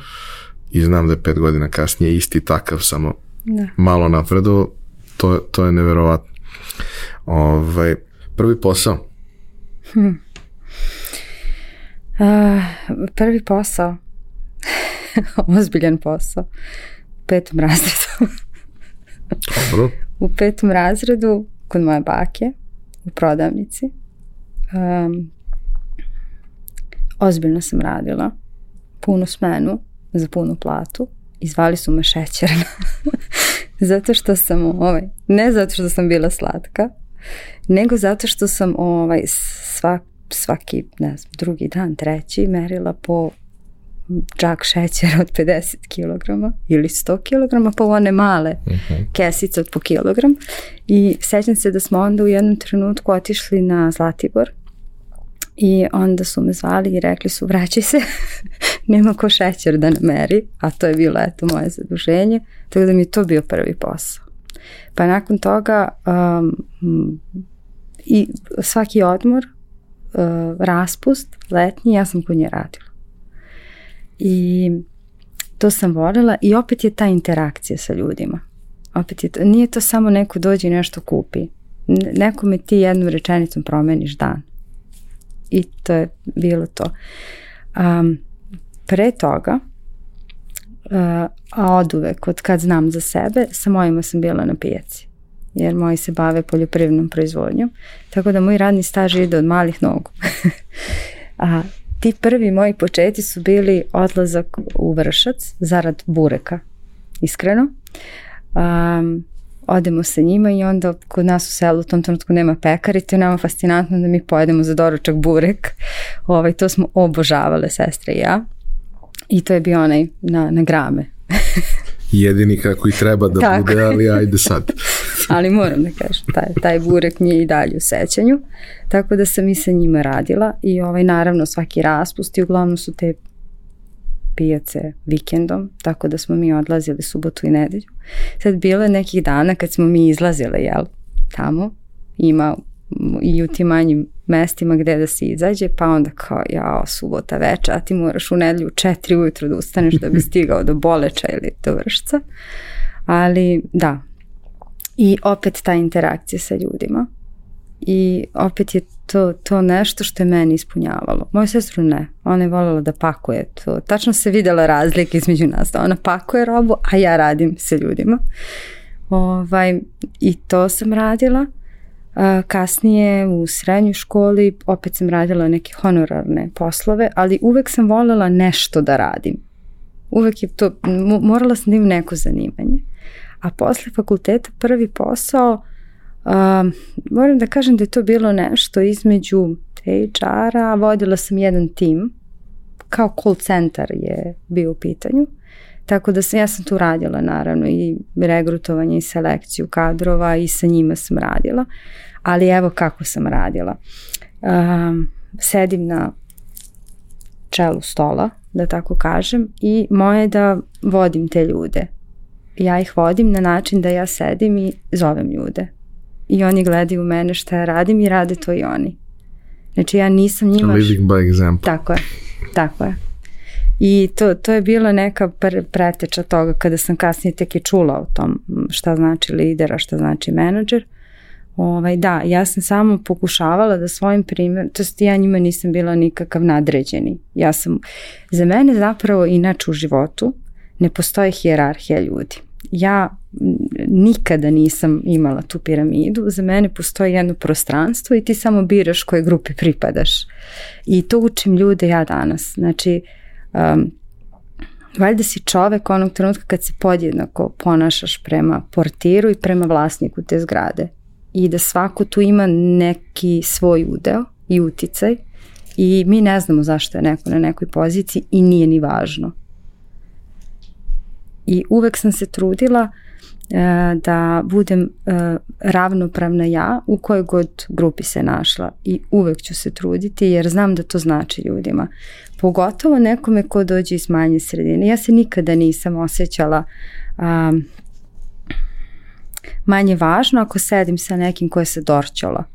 i znam da je pet godina kasnije isti takav, samo da. malo napredo, to, to je neverovatno. Ovaj, prvi posao. Hm. Uh, prvi posao, <laughs> ozbiljan posao, u petom razredu. Dobro. u petom razredu, kod moje bake, u prodavnici. Um, ozbiljno sam radila, punu smenu, za punu platu i zvali su me šećerna. <laughs> zato što sam, ovaj, ne zato što sam bila slatka, nego zato što sam ovaj, svak, svaki, ne znam, drugi dan, treći merila po džak šećera od 50 kg ili 100 kg, pa one male uh -huh. kesice od po kilogram. I sećam se da smo onda u jednom trenutku otišli na Zlatibor i onda su me zvali i rekli su vraćaj se, <laughs> nema ko šećer da nameri, a to je bilo eto moje zaduženje, tako da mi je to bio prvi posao. Pa nakon toga um, i svaki odmor, raspust, letnji, ja sam kod nje radila. I to sam voljela i opet je ta interakcija sa ljudima. Opet je to, nije to samo neko dođe i nešto kupi. Nekome ti jednu rečenicom promeniš dan. I to je bilo to. Um, pre toga, uh, a od uvek, od kad znam za sebe, sa mojima sam bila na pijaci. Jer moji se bave poljoprivrednom proizvodnjom. Tako da moj radni staž ide od malih nogu. <laughs> a ti prvi moji početi su bili odlazak u Vršac zarad bureka, iskreno. Um, odemo sa njima i onda kod nas u selu u tom trenutku nema pekari, to je nama fascinantno da mi pojedemo za doručak burek. <laughs> Ovaj, to smo obožavale sestre i ja. I to je bio onaj na, na grame. <laughs> Jedini kako i treba da Tako. bude, ali ajde sad. <laughs> ali moram da kažem, taj, taj burek mi je i dalje u sećanju. Tako da sam i sa njima radila i ovaj, naravno svaki raspust i uglavnom su te pijace vikendom, tako da smo mi odlazili subotu i nedelju. Sad bilo je nekih dana kad smo mi izlazile, jel, tamo, ima i u tim manjim mestima gde da se izađe, pa onda kao, ja, subota veča, a ti moraš u nedelju četiri ujutru da ustaneš da bi stigao do Boleča ili do Vršca. Ali, da, i opet ta interakcija sa ljudima i opet je to, to nešto što je meni ispunjavalo. Moju sestru ne, ona je voljela da pakuje to. Tačno se videla razlika između nas, da ona pakuje robu, a ja radim sa ljudima. Ovaj, I to sam radila. Kasnije u srednjoj školi opet sam radila neke honorarne poslove, ali uvek sam voljela nešto da radim. Uvek je to, morala sam da imam neko zanimanje. A posle fakulteta prvi posao Um, moram da kažem da je to bilo nešto između HR-a, vodila sam jedan tim, kao call center je bio u pitanju, tako da sam, ja sam tu radila naravno i regrutovanje i selekciju kadrova i sa njima sam radila, ali evo kako sam radila. Um, sedim na čelu stola, da tako kažem, i moje je da vodim te ljude. Ja ih vodim na način da ja sedim i zovem ljude i oni gledaju u mene šta ja radim i rade to i oni. Znači ja nisam njima... Living by example. Tako je, tako je. I to, to je bila neka preteča toga kada sam kasnije tek i čula o tom šta znači lider, a šta znači menadžer. Ovaj, da, ja sam samo pokušavala da svojim primjer, to jest ja njima nisam bila nikakav nadređeni. Ja sam, za mene zapravo inače u životu ne postoje hijerarhija ljudi ja nikada nisam imala tu piramidu, za mene postoji jedno prostranstvo i ti samo biraš kojoj grupi pripadaš. I to učim ljude ja danas. Znači, um, valjda si čovek onog trenutka kad se podjednako ponašaš prema portiru i prema vlasniku te zgrade. I da svako tu ima neki svoj udeo i uticaj i mi ne znamo zašto je neko na nekoj poziciji i nije ni važno i uvek sam se trudila e, da budem e, ravnopravna ja u kojoj god grupi se našla i uvek ću se truditi jer znam da to znači ljudima. Pogotovo nekome ko dođe iz manje sredine. Ja se nikada nisam osjećala manje važno ako sedim sa nekim koje se dorčala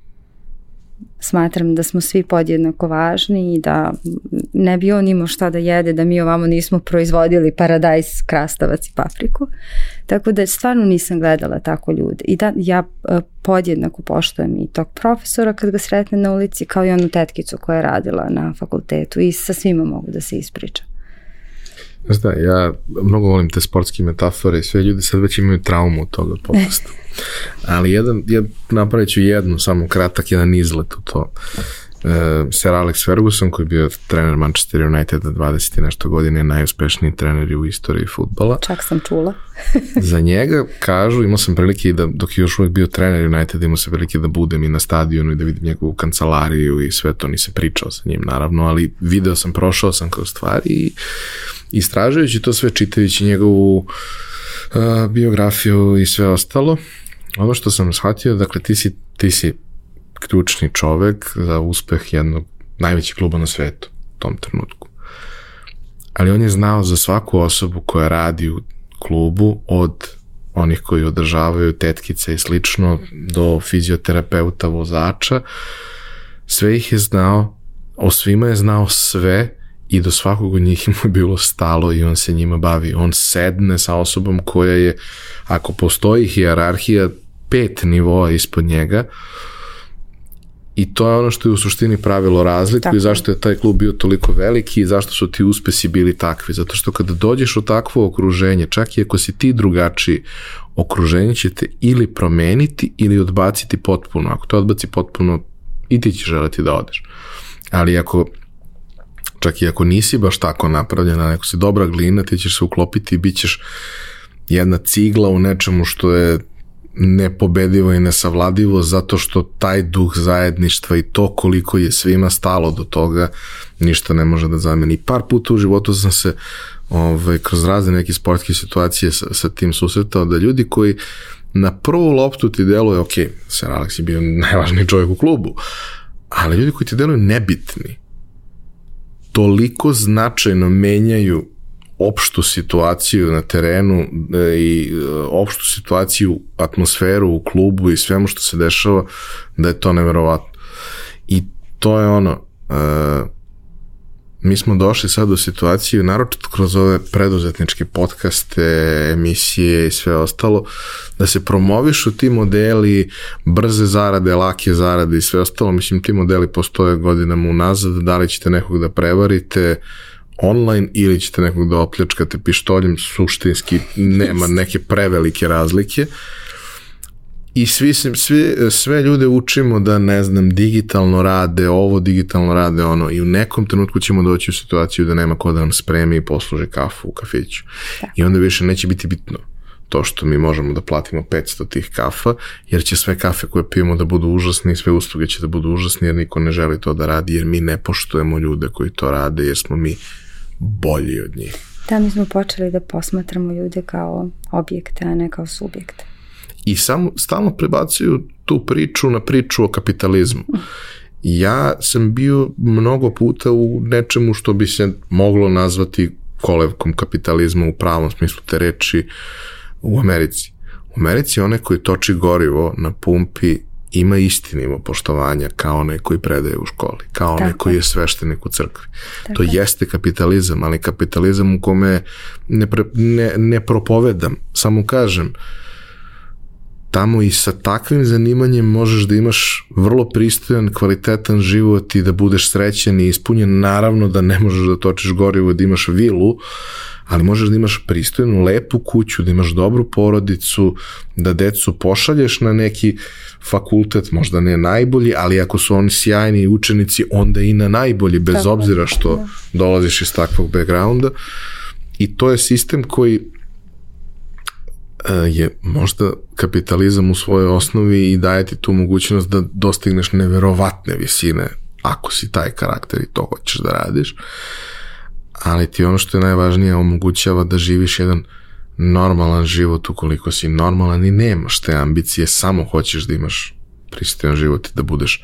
smatram da smo svi podjednako važni i da ne bi on imao šta da jede, da mi ovamo nismo proizvodili paradajz, krastavac i papriku. Tako da stvarno nisam gledala tako ljude. I da ja e, podjednako poštojem i tog profesora kad ga sretne na ulici kao i onu tetkicu koja je radila na fakultetu i sa svima mogu da se ispričam. Znaš da, ja mnogo volim te sportske metafore i sve ljudi sad već imaju traumu od toga podcastu. <laughs> Ali jedan, ja napravit ću jednu, samo kratak jedan izlet u to. Sir Alex Ferguson koji je bio trener Manchester Uniteda 20 i nešto godine, najuspešniji trener u istoriji futbala. Čak sam čula. <laughs> Za njega kažu, imao sam prilike i da dok je još uvijek bio trener United, imao sam prilike da budem i na stadionu i da vidim njegovu kancelariju i sve to nisam pričao sa njim naravno, ali video sam, prošao sam kroz stvari i istražujući to sve, čitajući njegovu uh, biografiju i sve ostalo, ono što sam shvatio, dakle ti si, ti si ključni čovek za uspeh jednog najvećeg kluba na svetu u tom trenutku. Ali on je znao za svaku osobu koja radi u klubu od onih koji održavaju tetkice i slično do fizioterapeuta vozača sve ih je znao o svima je znao sve i do svakog od njih <laughs> mu je bilo stalo i on se njima bavi. On sedne sa osobom koja je, ako postoji hijerarhija, pet nivoa ispod njega, I to je ono što je u suštini pravilo razliku Tako. i zašto je taj klub bio toliko veliki i zašto su ti uspesi bili takvi. Zato što kada dođeš u takvo okruženje, čak i ako si ti drugačiji, okruženje će te ili promeniti ili odbaciti potpuno. Ako to odbaci potpuno, i ti ćeš želeti da odeš. Ali ako čak i ako nisi baš tako napravljena, ako si dobra glina, ti ćeš se uklopiti i bit ćeš jedna cigla u nečemu što je nepobedivo i nesavladivo zato što taj duh zajedništva i to koliko je svima stalo do toga ništa ne može da zameni. Par puta u životu sam se ovaj, kroz razne neke sportske situacije sa, sa tim susretao da ljudi koji na prvu loptu ti deluje, ok, Sir Alex je bio <laughs> najvažniji čovjek u klubu, ali ljudi koji ti deluju nebitni, toliko značajno menjaju opštu situaciju na terenu e, i e, opštu situaciju, atmosferu u klubu i svemu što se dešava, da je to neverovatno. I to je ono, uh, mi smo došli sad u situaciju, naročito kroz ove preduzetničke podcaste, emisije i sve ostalo, da se promovišu ti modeli brze zarade, lake zarade i sve ostalo. Mislim, ti modeli postoje godinama unazad, da li ćete nekog da prevarite, online ili ćete nekog da opljačkate pištoljem, suštinski <laughs> nema neke prevelike razlike. I svi, svi, sve ljude učimo da, ne znam, digitalno rade, ovo digitalno rade, ono, i u nekom trenutku ćemo doći u situaciju da nema ko da nam spremi i posluže kafu u kafiću. Da. I onda više neće biti bitno to što mi možemo da platimo 500 tih kafa, jer će sve kafe koje pijemo da budu užasne i sve usluge će da budu užasne, jer niko ne želi to da radi, jer mi ne poštujemo ljude koji to rade, jer smo mi bolji od njih. Da, mi smo počeli da posmatramo ljude kao objekte, a ne kao subjekte. I samo, stalno prebacuju tu priču na priču o kapitalizmu. Ja sam bio mnogo puta u nečemu što bi se moglo nazvati kolevkom kapitalizma u pravom smislu te reči u Americi. U Americi onaj koji toči gorivo na pumpi ima isti nivo poštovanja kao onaj koji predaje u školi, kao onaj koji je sveštenik u crkvi. Tako. To jeste kapitalizam, ali kapitalizam u kome ne, pre, ne, ne propovedam, samo kažem, tamo i sa takvim zanimanjem možeš da imaš vrlo pristojan, kvalitetan život i da budeš srećen i ispunjen. Naravno da ne možeš da točiš gorivo, da imaš vilu, ali možeš da imaš pristojnu, lepu kuću, da imaš dobru porodicu, da decu pošalješ na neki fakultet, možda ne najbolji, ali ako su oni sjajni učenici, onda i na najbolji, bez Tako, obzira što da. dolaziš iz takvog backgrounda. I to je sistem koji je možda kapitalizam u svojoj osnovi i daje ti tu mogućnost da dostigneš neverovatne visine ako si taj karakter i to hoćeš da radiš ali ti ono što je najvažnije omogućava da živiš jedan normalan život ukoliko si normalan i nemaš te ambicije, samo hoćeš da imaš pristojan život i da budeš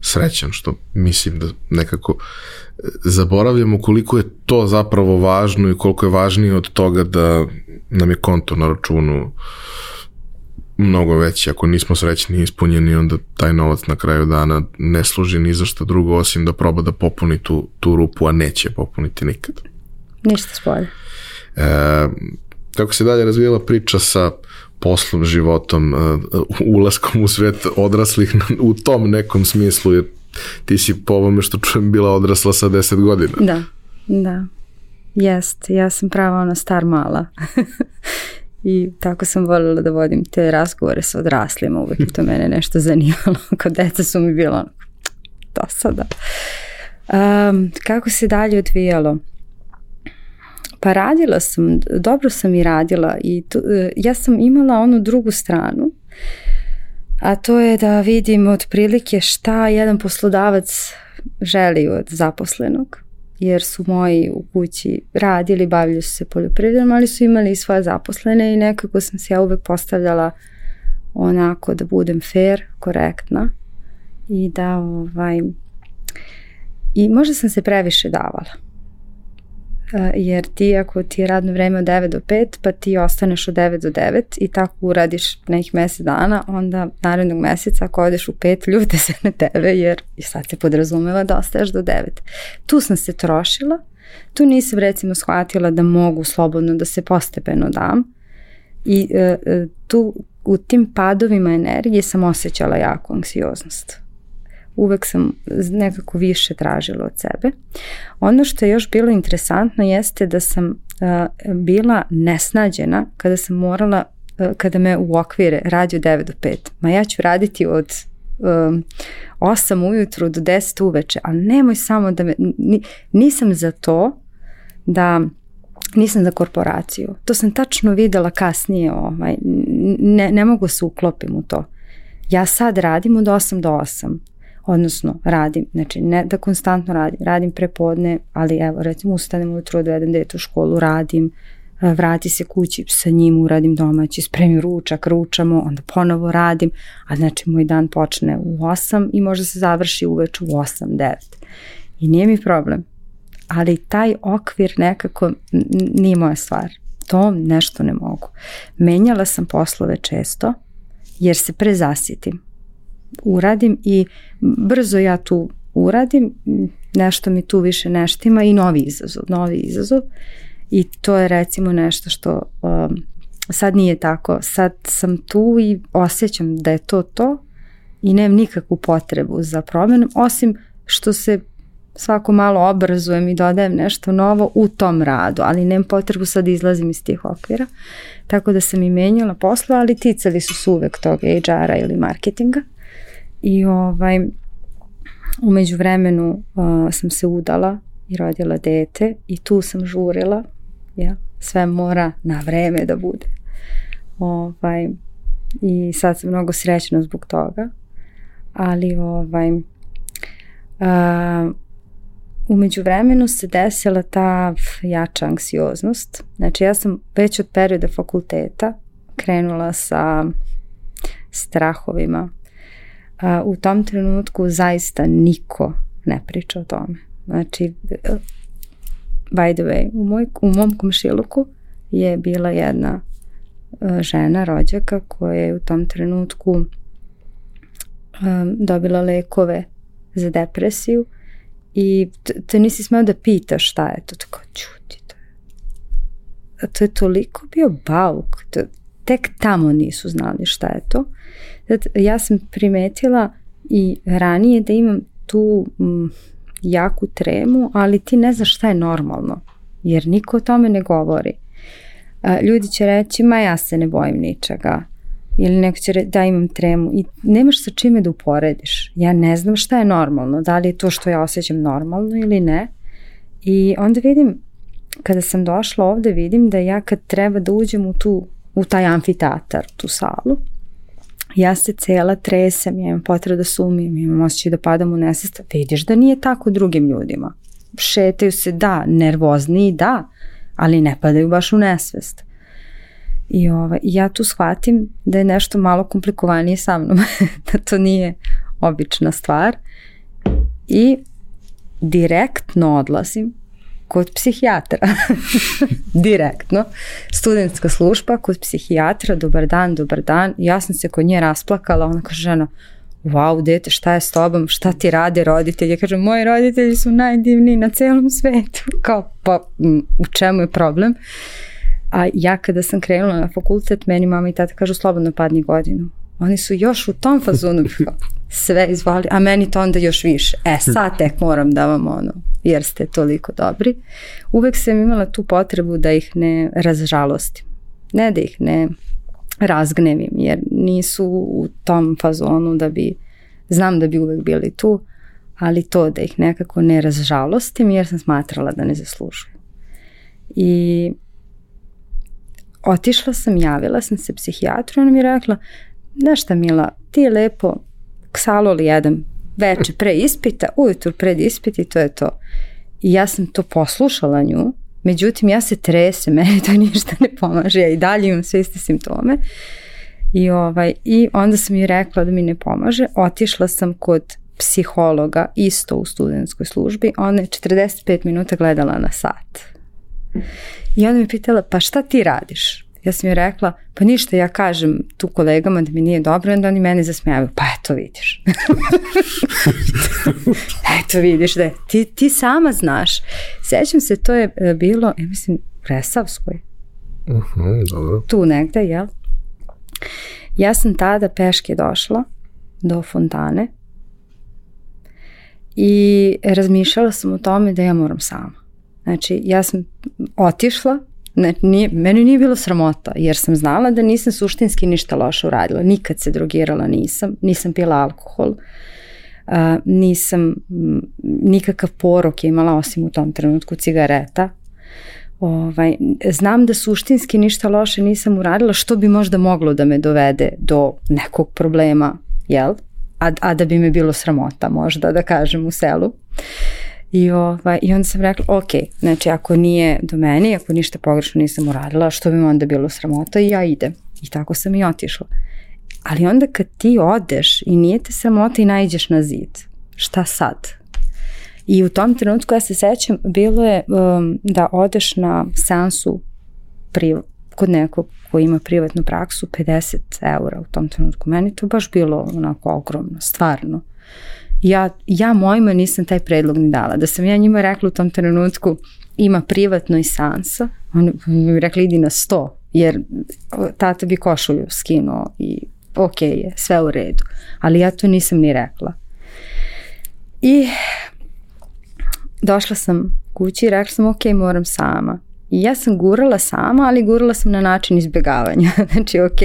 srećan, što mislim da nekako e, zaboravljamo koliko je to zapravo važno i koliko je važnije od toga da nam je konto na računu mnogo veći. Ako nismo srećni i ispunjeni, onda taj novac na kraju dana ne služi ni za što drugo, osim da proba da popuni tu, tu rupu, a neće popuniti nikad. Ništa spolje. E, kako se dalje razvijela priča sa poslom, životom, e, ulaskom u svet odraslih u tom nekom smislu, jer ti si po ovome što čujem bila odrasla sa 10 godina. Da, da. Jest, ja sam prava ona star mala. <laughs> I tako sam voljela da vodim te razgovore sa odraslima, uvek je to mene nešto zanimalo. <laughs> Kod deca su mi bilo do sada. Um, kako se dalje odvijalo? Pa radila sam, dobro sam i radila i tu, e, ja sam imala onu drugu stranu, a to je da vidim otprilike šta jedan poslodavac želi od zaposlenog, jer su moji u kući radili, bavili su se poljoprivredom, ali su imali i svoje zaposlene i nekako sam se ja uvek postavljala onako da budem fair, korektna i da ovaj i možda sam se previše davala jer ti ako ti je radno vreme od 9 do 5 pa ti ostaneš od 9 do 9 i tako uradiš nekih mesec dana onda narednog meseca ako odeš u 5 <laughs> ljute se na tebe jer i sad se podrazumeva da ostaješ do 9 tu sam se trošila tu nisam recimo shvatila da mogu slobodno da se postepeno dam i e, e, tu u tim padovima energije sam osjećala jako anksioznost uvek sam nekako više tražila od sebe. Ono što je još bilo interesantno jeste da sam uh, bila nesnađena kada sam morala, uh, kada me u okvire radi od 9 do 5. Ma ja ću raditi od um, 8 ujutru do 10 uveče, ali nemoj samo da me, nisam za to da nisam za korporaciju. To sam tačno videla kasnije, ovaj, ne, ne mogu se uklopim u to. Ja sad radim od 8 do 8 odnosno radim, znači ne da konstantno radim, radim prepodne, ali evo recimo ustanem ujutro, odvedem dete u školu, radim, e, vrati se kući, sa njim uradim domaći, spremim ručak, ručamo, onda ponovo radim, a znači moj dan počne u 8 i možda se završi uveč u 8, 9. I nije mi problem, ali taj okvir nekako nije moja stvar. To nešto ne mogu. Menjala sam poslove često, jer se prezasitim uradim i brzo ja tu uradim, nešto mi tu više neštima i novi izazov, novi izazov i to je recimo nešto što um, sad nije tako, sad sam tu i osjećam da je to to i nemam nikakvu potrebu za promjenom, osim što se svako malo obrazujem i dodajem nešto novo u tom radu, ali nemam potrebu sad da izlazim iz tih okvira. Tako da sam i menjala posla, ali ticali su se uvek toga HR-a ili marketinga. I ovaj, umeđu vremenu uh, sam se udala i rodila dete i tu sam žurila, ja, sve mora na vreme da bude. Ovaj, I sad sam mnogo srećna zbog toga, ali ovaj, uh, umeđu vremenu se desila ta jača anksioznost. Znači ja sam već od perioda fakulteta krenula sa strahovima a, u tom trenutku zaista niko ne priča o tome. Znači, by the way, u, moj, u mom komšiluku je bila jedna a, žena, rođaka, koja je u tom trenutku a, dobila lekove za depresiju i te nisi smeo da pitaš šta je to, tako čuti to. A to je toliko bio bauk, to, tek tamo nisu znali šta je to. Ja sam primetila i ranije da imam tu m, jaku tremu, ali ti ne znaš šta je normalno, jer niko o tome ne govori. A, ljudi će reći, ma ja se ne bojim ničega, ili neko će reći da imam tremu i nemaš sa čime da uporediš. Ja ne znam šta je normalno, da li je to što ja osjećam normalno ili ne. I onda vidim, kada sam došla ovde, vidim da ja kad treba da uđem u tu u taj amfiteatar, tu salu. Ja se cela tresem, ja imam potrebu da sumim, imam osjećaj da padam u nesest. Vidiš da nije tako drugim ljudima. Šetaju se, da, nervozni, da, ali ne padaju baš u nesvest. I ovaj, ja tu shvatim da je nešto malo komplikovanije sa mnom, <laughs> da to nije obična stvar. I direktno odlazim kod psihijatra. <laughs> Direktno. Studentska služba kod psihijatra, dobar dan, dobar dan. Ja sam se kod nje rasplakala, ona kaže žena, wow, dete, šta je s tobom, šta ti rade roditelji? Ja kažem, moji roditelji su najdivniji na celom svetu. <laughs> Kao, pa u čemu je problem? A ja kada sam krenula na fakultet, meni mama i tata kažu slobodno padni godinu. Oni su još u tom fazonu <laughs> sve izvali, a meni to onda još više. E, sad tek moram da vam ono, jer ste toliko dobri. Uvek sam imala tu potrebu da ih ne razžalostim. Ne da ih ne razgnevim, jer nisu u tom fazonu da bi, znam da bi uvek bili tu, ali to da ih nekako ne razžalostim jer sam smatrala da ne zaslužuju. I otišla sam, javila sam se psihijatru ona mi je rekla, znaš šta Mila, ti je lepo ksalol jedan veče pre ispita, ujutru pred ispit i to je to. I ja sam to poslušala nju, međutim ja se tresem, <laughs> meni to ništa ne pomaže, ja i dalje imam sve iste simptome. I, ovaj, I onda sam joj rekla da mi ne pomaže, otišla sam kod psihologa isto u studentskoj službi, ona je 45 minuta gledala na sat. I onda mi pitala, pa šta ti radiš? Ja sam joj rekla, pa ništa, ja kažem tu kolegama da mi nije dobro, onda oni mene zasmijavaju, pa eto vidiš. <laughs> eto vidiš da je, ti, ti sama znaš. Sećam se, to je e, bilo, ja mislim, u Resavskoj. Uh -huh, dobro. Tu negde, jel? Ja sam tada peške došla do fontane i razmišljala sam o tome da ja moram sama. Znači, ja sam otišla, ne, nije, meni nije bilo sramota, jer sam znala da nisam suštinski ništa loše uradila. Nikad se drogirala nisam, nisam pila alkohol, uh, nisam nikakav porok imala osim u tom trenutku cigareta. Ovaj, znam da suštinski ništa loše nisam uradila, što bi možda moglo da me dovede do nekog problema, jel? A, a da bi me bilo sramota možda da kažem u selu. I, ovaj, I onda sam rekla, ok, znači ako nije do meni, ako ništa pogrešno nisam uradila, što bi mi onda bilo sramota i ja idem. I tako sam i otišla. Ali onda kad ti odeš i nije te sramota i najđeš na zid, šta sad? I u tom trenutku ja se sećam, bilo je um, da odeš na seansu pri, kod nekog ko ima privatnu praksu 50 eura u tom trenutku. Meni to baš bilo onako ogromno, stvarno ja, ja mojima nisam taj predlog ni dala. Da sam ja njima rekla u tom trenutku ima privatno i sansa, oni mi rekli idi na sto, jer tata bi košulju skinuo i ok je, sve u redu. Ali ja to nisam ni rekla. I došla sam kući i rekla sam ok, moram sama. I ja sam gurala sama, ali gurala sam na način izbjegavanja. <laughs> znači, ok,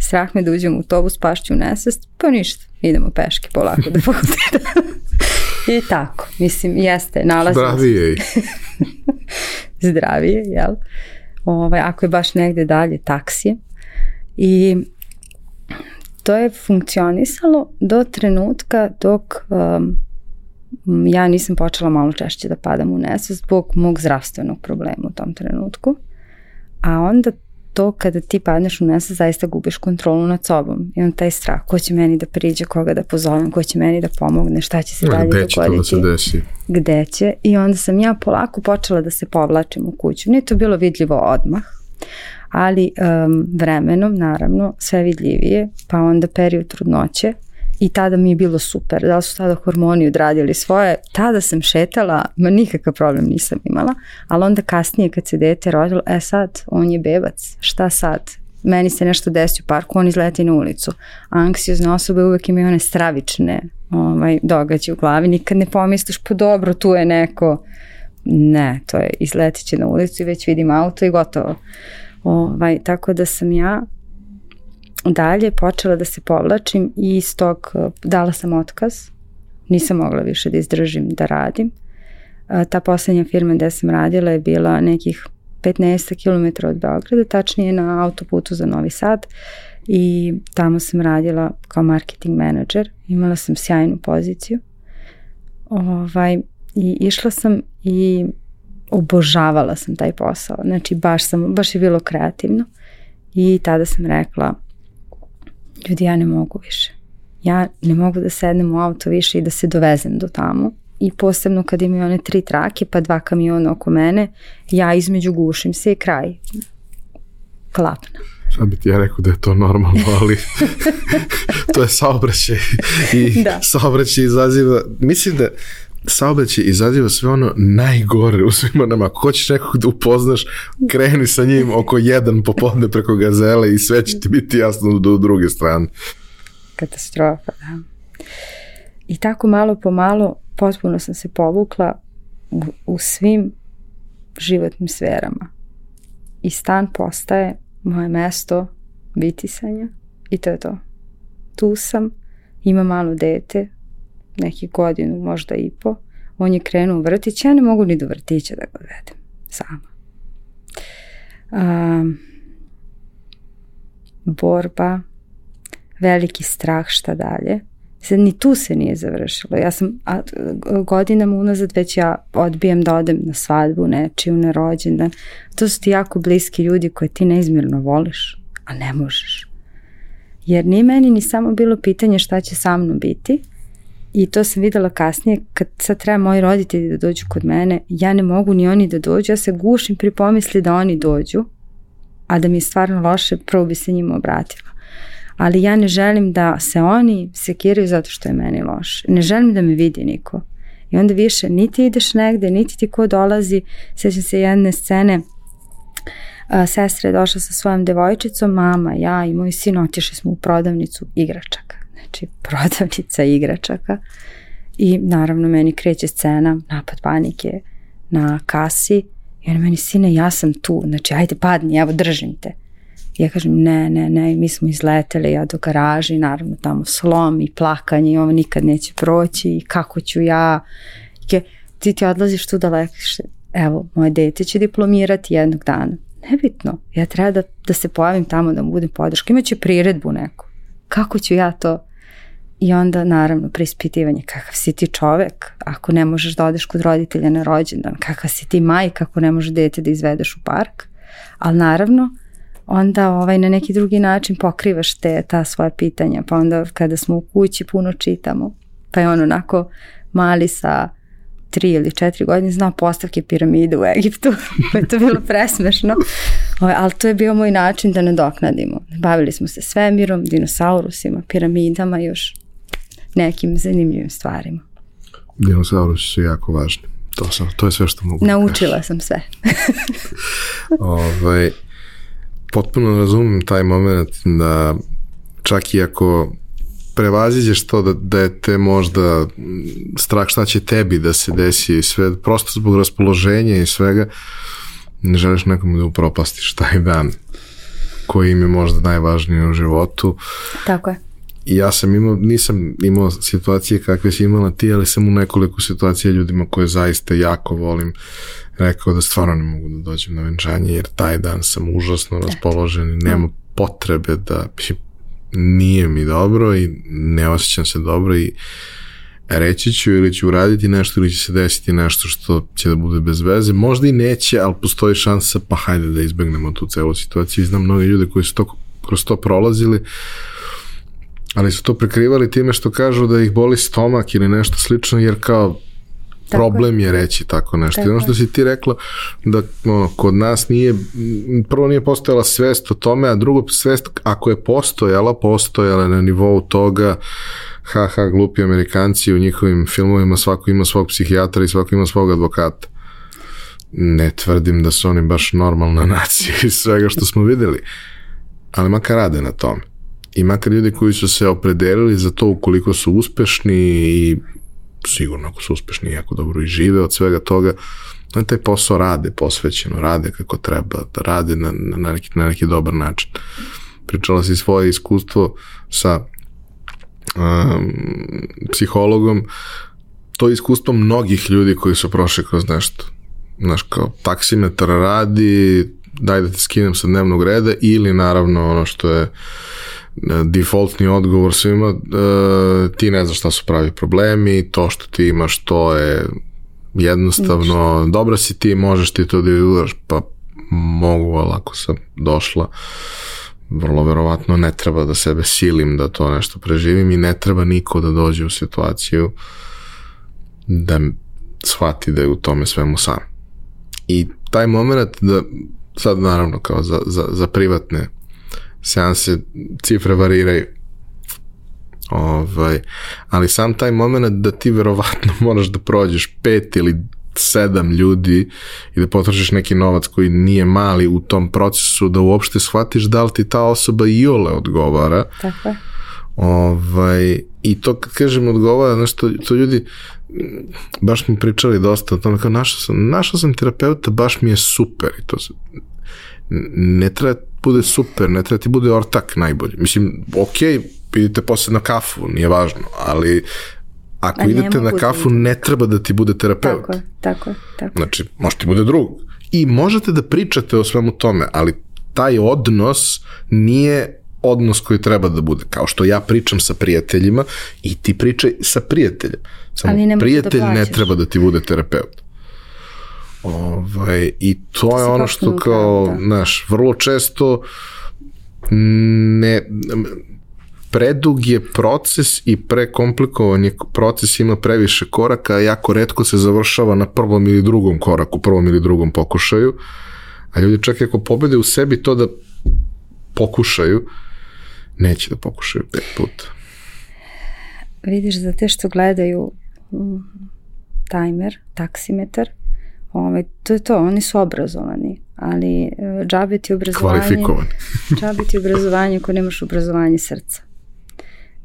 strah me da uđem u autobus, pašću u nesvest, pa ništa, idemo peške polako do fakulteta. <laughs> I tako, mislim, jeste, nalazim Zdravije. <laughs> Zdravije, jel? Ovaj, ako je baš negde dalje, taksije. I to je funkcionisalo do trenutka dok um, ja nisam počela malo češće da padam u nesvest zbog mog zdravstvenog problema u tom trenutku. A onda to kada ti padneš u nesvest zaista gubiš kontrolu nad sobom. I onda taj strah, ko će meni da priđe, koga da pozovem, ko će meni da pomogne, šta će se dalje dogoditi. Gde će to da se desi? Gde će? I onda sam ja polako počela da se povlačim u kuću. Nije to bilo vidljivo odmah, ali um, vremenom, naravno, sve vidljivije, pa onda period trudnoće, i tada mi je bilo super, da su tada hormoni odradili svoje, tada sam šetala, ma nikakav problem nisam imala, ali onda kasnije kad se dete rodilo, e sad, on je bebac, šta sad? Meni se nešto desi u parku, on izleti na ulicu. Anksiozne osobe uvek imaju one stravične ovaj, događaje u glavi, nikad ne pomisliš, pa dobro, tu je neko, ne, to je izletit će na ulicu i već vidim auto i gotovo. Ovaj, tako da sam ja dalje počela da se povlačim i iz tog uh, dala sam otkaz. Nisam mogla više da izdržim da radim. Uh, ta poslednja firma gde sam radila je bila nekih 15 km od Beograda, tačnije na autoputu za Novi Sad i tamo sam radila kao marketing menadžer. Imala sam sjajnu poziciju. Ovaj, I išla sam i obožavala sam taj posao. Znači baš, sam, baš je bilo kreativno. I tada sam rekla ljudi ja ne mogu više. Ja ne mogu da sednem u auto više i da se dovezem do tamo. I posebno kad imaju one tri trake pa dva kamiona oko mene, ja između gušim se i kraj. Klapna. Sad bi ti ja rekao da je to normalno, ali <laughs> <laughs> to je saobraćaj i da. saobraćaj izaziva, mislim da saobraćaj izaziva sve ono najgore u svima nama. Ako hoćeš nekog da upoznaš, kreni sa njim oko jedan popodne preko gazele i sve će ti biti jasno do druge strane. Katastrofa, da. I tako malo po malo potpuno sam se povukla u, u svim životnim sferama. I stan postaje moje mesto bitisanja i to je to. Tu sam, ima malo dete, neki godinu, možda i po. On je krenuo u vrtić, ja ne mogu ni do vrtića da ga vedem sama. Um, borba, veliki strah šta dalje. Sad ni tu se nije završilo. Ja sam a, godinama unazad već ja odbijam da odem na svadbu nečiju, na rođendan. To su ti jako bliski ljudi koje ti neizmjerno voliš, a ne možeš. Jer nije meni ni samo bilo pitanje šta će sa mnom biti, I to sam videla kasnije, kad sad treba moji roditelji da dođu kod mene, ja ne mogu ni oni da dođu, ja se gušim pri pomisli da oni dođu, a da mi je stvarno loše, prvo bi se njima obratila. Ali ja ne želim da se oni sekiraju zato što je meni loše. Ne želim da me vidi niko. I onda više niti ideš negde, niti ti ko dolazi. Sjećam se jedne scene, a, sestra je došla sa svojom devojčicom, mama, ja i moj sin otišli smo u prodavnicu igračaka znači prodavnica igračaka i naravno meni kreće scena, napad panike na kasi i ona meni, sine, ja sam tu, znači ajde padni, evo držim te. I ja kažem, ne, ne, ne, mi smo izleteli, ja do garaži, naravno tamo slom i plakanje i ovo nikad neće proći i kako ću ja. I ti ti odlaziš tu daleko, evo, moje dete će diplomirati jednog dana. Nebitno, ja treba da, da se pojavim tamo, da mu budem podrška. Imaće priredbu neku. Kako ću ja to I onda naravno preispitivanje kakav si ti čovek ako ne možeš da odeš kod roditelja na rođendan, kakav si ti majka ako ne možeš dete da izvedeš u park. Ali naravno onda ovaj, na neki drugi način pokrivaš te, ta svoja pitanja. Pa onda kada smo u kući puno čitamo, pa je on onako mali sa tri ili četiri godine znao postavke piramide u Egiptu. <laughs> pa je to bilo presmešno. Ovaj, ali to je bio moj način da nadoknadimo. Bavili smo se svemirom, dinosaurusima, piramidama još nekim zanimljivim stvarima. Dinosaurusi su jako važni. To, sam, to je sve što mogu da Naučila da sam sve. <laughs> ovaj, potpuno razumem taj moment da čak i ako prevaziđeš to da, da je te možda strah šta će tebi da se desi i sve, prosto zbog raspoloženja i svega, ne želiš nekom da upropastiš taj dan koji im je možda najvažniji u životu. Tako je ja sam imao, nisam imao situacije kakve si imala ti, ali sam u nekoliko situacija ljudima koje zaista jako volim rekao da stvarno ne mogu da dođem na venčanje jer taj dan sam užasno raspoložen i nema potrebe da nije mi dobro i ne osjećam se dobro i reći ću ili ću uraditi nešto ili će se desiti nešto što će da bude bez veze. Možda i neće, ali postoji šansa pa hajde da izbegnemo tu celu situaciju. I znam mnogo ljude koji su to, kroz to prolazili ali su to prekrivali time što kažu da ih boli stomak ili nešto slično, jer kao problem je reći tako nešto. Tako I ono što si ti rekla da ono, kod nas nije, prvo nije postojala svest o tome, a drugo svest ako je postojala, postojala na nivou toga haha, glupi Amerikanci u njihovim filmovima svako ima svog psihijatra i svako ima svog advokata. Ne tvrdim da su oni baš normalna <laughs> nacija iz svega što smo videli, ali makar rade na tome i makar ljudi koji su se opredelili za to ukoliko su uspešni i sigurno ako su uspešni jako dobro i žive od svega toga, na taj posao rade posvećeno, rade kako treba, da rade na, na, neki, na neki dobar način. Pričala si svoje iskustvo sa um, psihologom, to je iskustvo mnogih ljudi koji su prošli kroz nešto. Znaš, kao taksimetar radi, daj da te skinem sa dnevnog reda ili naravno ono što je defaultni odgovor svima, uh, ti ne znaš šta su pravi problemi, to što ti imaš, to je jednostavno, Nič. dobra si ti, možeš ti to da izgledaš, pa mogu, ali ako sam došla, vrlo verovatno ne treba da sebe silim da to nešto preživim i ne treba niko da dođe u situaciju da shvati da je u tome svemu sam. I taj moment da sad naravno kao za, za, za privatne seanse cifre variraju. Ovaj, ali sam taj moment da ti verovatno <laughs> moraš da prođeš pet ili sedam ljudi i da potrošiš neki novac koji nije mali u tom procesu da uopšte shvatiš da li ti ta osoba i ole odgovara. Tako je. Ovaj, I to kad kažem odgovara, znaš, to, to ljudi baš mi pričali dosta o tome, kao našao sam, našao sam terapeuta, baš mi je super i to ne treba bude super, ne treba ti bude ortak najbolji. Mislim, ok, idite posle na kafu, nije važno, ali ako A ne idete na da kafu, ne treba da ti bude terapeut. Tako je, tako je, tako. Znači, može ti bude drug. I možete da pričate o svemu tome, ali taj odnos nije odnos koji treba da bude. Kao što ja pričam sa prijateljima i ti pričaj sa prijateljem. Samo ne da prijatelj ne plaćaš. treba da ti bude terapeut. Ovaj, I to, To je ono što kao, da. znaš, vrlo često ne, predug je proces i prekomplikovan je proces, ima previše koraka, a jako redko se završava na prvom ili drugom koraku, prvom ili drugom pokušaju, a ljudi čak ako pobede u sebi to da pokušaju, neće da pokušaju pet puta. Vidiš, za te što gledaju mm, tajmer, taksimetar, ovaj, to je to, oni su obrazovani, ali e, džabe ti obrazovanje... Kvalifikovan. <laughs> džabe ti obrazovanje ako nemaš obrazovanje srca.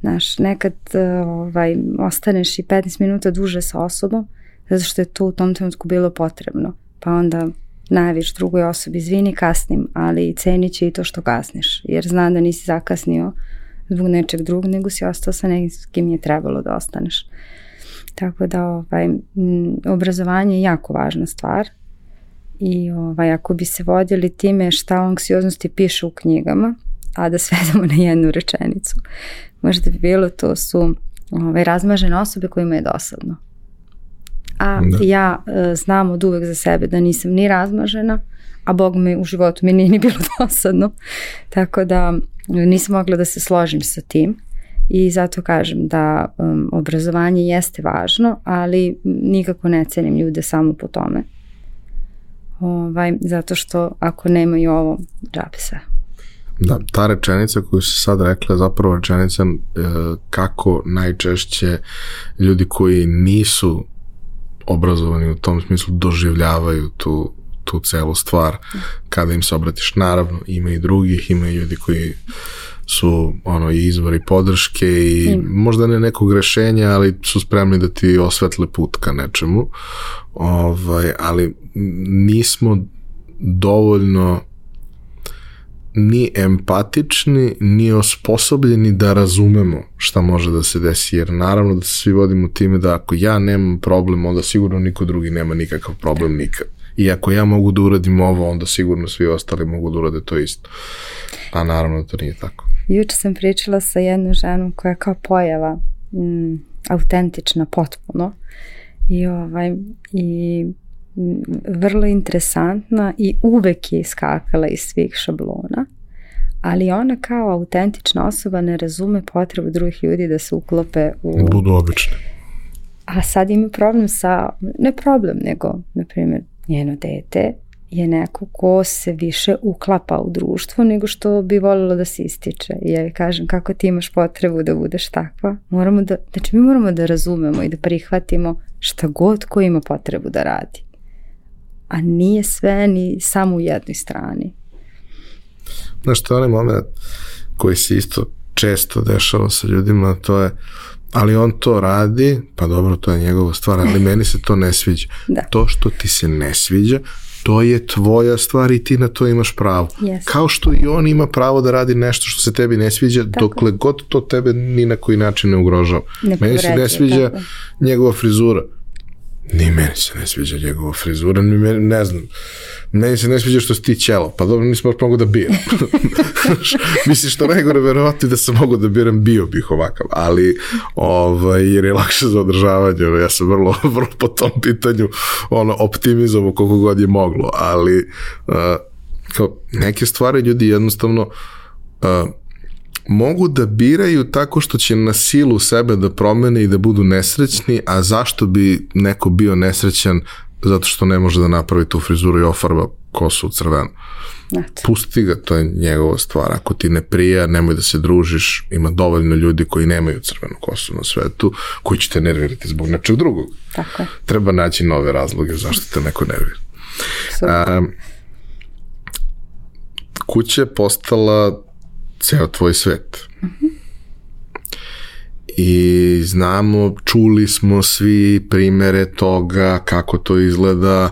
Znaš, nekad e, ovaj, ostaneš i 15 minuta duže sa osobom, zato što je to u tom trenutku bilo potrebno. Pa onda najaviš drugoj osobi, izvini kasnim, ali cenit će i to što kasniš, jer zna da nisi zakasnio zbog nečeg drugog, nego si ostao sa nekim s kim je trebalo da ostaneš. Tako da ovaj, obrazovanje je jako važna stvar i ovaj, ako bi se vodili time šta o anksioznosti piše u knjigama, a da svedemo <laughs> na jednu rečenicu, možda bi bilo to su ovaj, razmažene osobe kojima je dosadno. A Da. ja e, znam od uvek za sebe da nisam ni razmažena, a Bog me u životu mi nije ni bilo <laughs> dosadno. Tako da nisam mogla da se složim sa tim i zato kažem da um, obrazovanje jeste važno, ali nikako ne cenim ljude samo po tome. Ovaj, zato što ako nemaju ovo, džabe sve. Da, ta rečenica koju si sad rekla je zapravo rečenica e, kako najčešće ljudi koji nisu obrazovani u tom smislu doživljavaju tu, tu celu stvar kada im se obratiš. Naravno, ima i drugih, ima i ljudi koji su ono i izvori podrške i Ima. možda ne nekog rešenja, ali su spremni da ti osvetle put ka nečemu. Ovaj, ali nismo dovoljno ni empatični, ni osposobljeni da razumemo šta može da se desi, jer naravno da se svi vodimo time da ako ja nemam problem, onda sigurno niko drugi nema nikakav problem nikad. I ako ja mogu da uradim ovo, onda sigurno svi ostali mogu da urade to isto. A naravno da to nije tako. Juče sam pričala sa jednom ženom koja je kao pojava mm, autentična potpuno i, ovaj, i mm, vrlo interesantna i uvek je iskakala iz svih šablona, ali ona kao autentična osoba ne razume potrebu drugih ljudi da se uklope u... Budu obični. A sad ima problem sa, ne problem, nego, na primjer, njeno dete je neko ko se više uklapa u društvo nego što bi voljelo da se ističe. I ja joj kažem kako ti imaš potrebu da budeš takva. Moramo da, znači mi moramo da razumemo i da prihvatimo šta god ko ima potrebu da radi. A nije sve ni samo u jednoj strani. Znaš, to je onaj moment koji se isto često dešava sa ljudima, to je ali on to radi, pa dobro, to je njegova stvar, ali meni se to ne sviđa. Da. To što ti se ne sviđa, to je tvoja stvar i ti na to imaš pravo. Yes. Kao što i on ima pravo da radi nešto što se tebi ne sviđa, Tako. dokle god to tebe ni na koji način ne ugrožava. Ne meni se ne sviđa tako. njegova frizura. Ni meni se ne sviđa njegova frizura, ni meni, ne znam. Meni se ne sviđa što si ti ćelo, pa dobro, nisam baš mogu da biram. <laughs> Misliš što najgore, verovatno da sam mogu da biram, bio bih ovakav, ali ovaj, jer je lakše za održavanje, ja sam vrlo, <laughs> vrlo po tom pitanju ono, optimizovo koliko god je moglo, ali uh, kao, neke stvari ljudi jednostavno uh, mogu da biraju tako što će na silu sebe da promene i da budu nesrećni, a zašto bi neko bio nesrećan zato što ne može da napravi tu frizuru i ofarba kosu u crvenu. Znate. Pusti ga, to je njegova stvar. Ako ti ne prija, nemoj da se družiš. Ima dovoljno ljudi koji nemaju crvenu kosu na svetu, koji će te nervirati zbog nečeg drugog. Tako je. Treba naći nove razloge zašto te neko nervira. Super. A, kuća je postala ceo tvoj svet. i znamo, čuli smo svi primere toga kako to izgleda.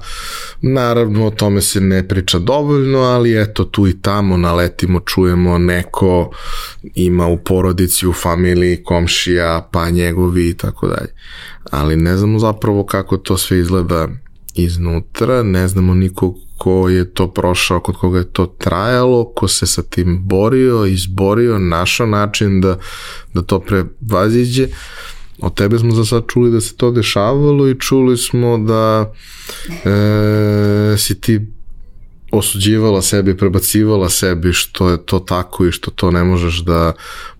Naravno, o tome se ne priča dovoljno, ali eto, tu i tamo naletimo, čujemo neko ima u porodici, u familiji, komšija, pa njegovi i tako dalje. Ali ne znamo zapravo kako to sve izgleda iznutra, ne znamo nikog ko je to prošao, kod koga je to trajalo, ko se sa tim borio, izborio, našao način da, da to prevaziđe. Od tebe smo za sad čuli da se to dešavalo i čuli smo da e, si ti osuđivala sebi, prebacivala sebi što je to tako i što to ne možeš da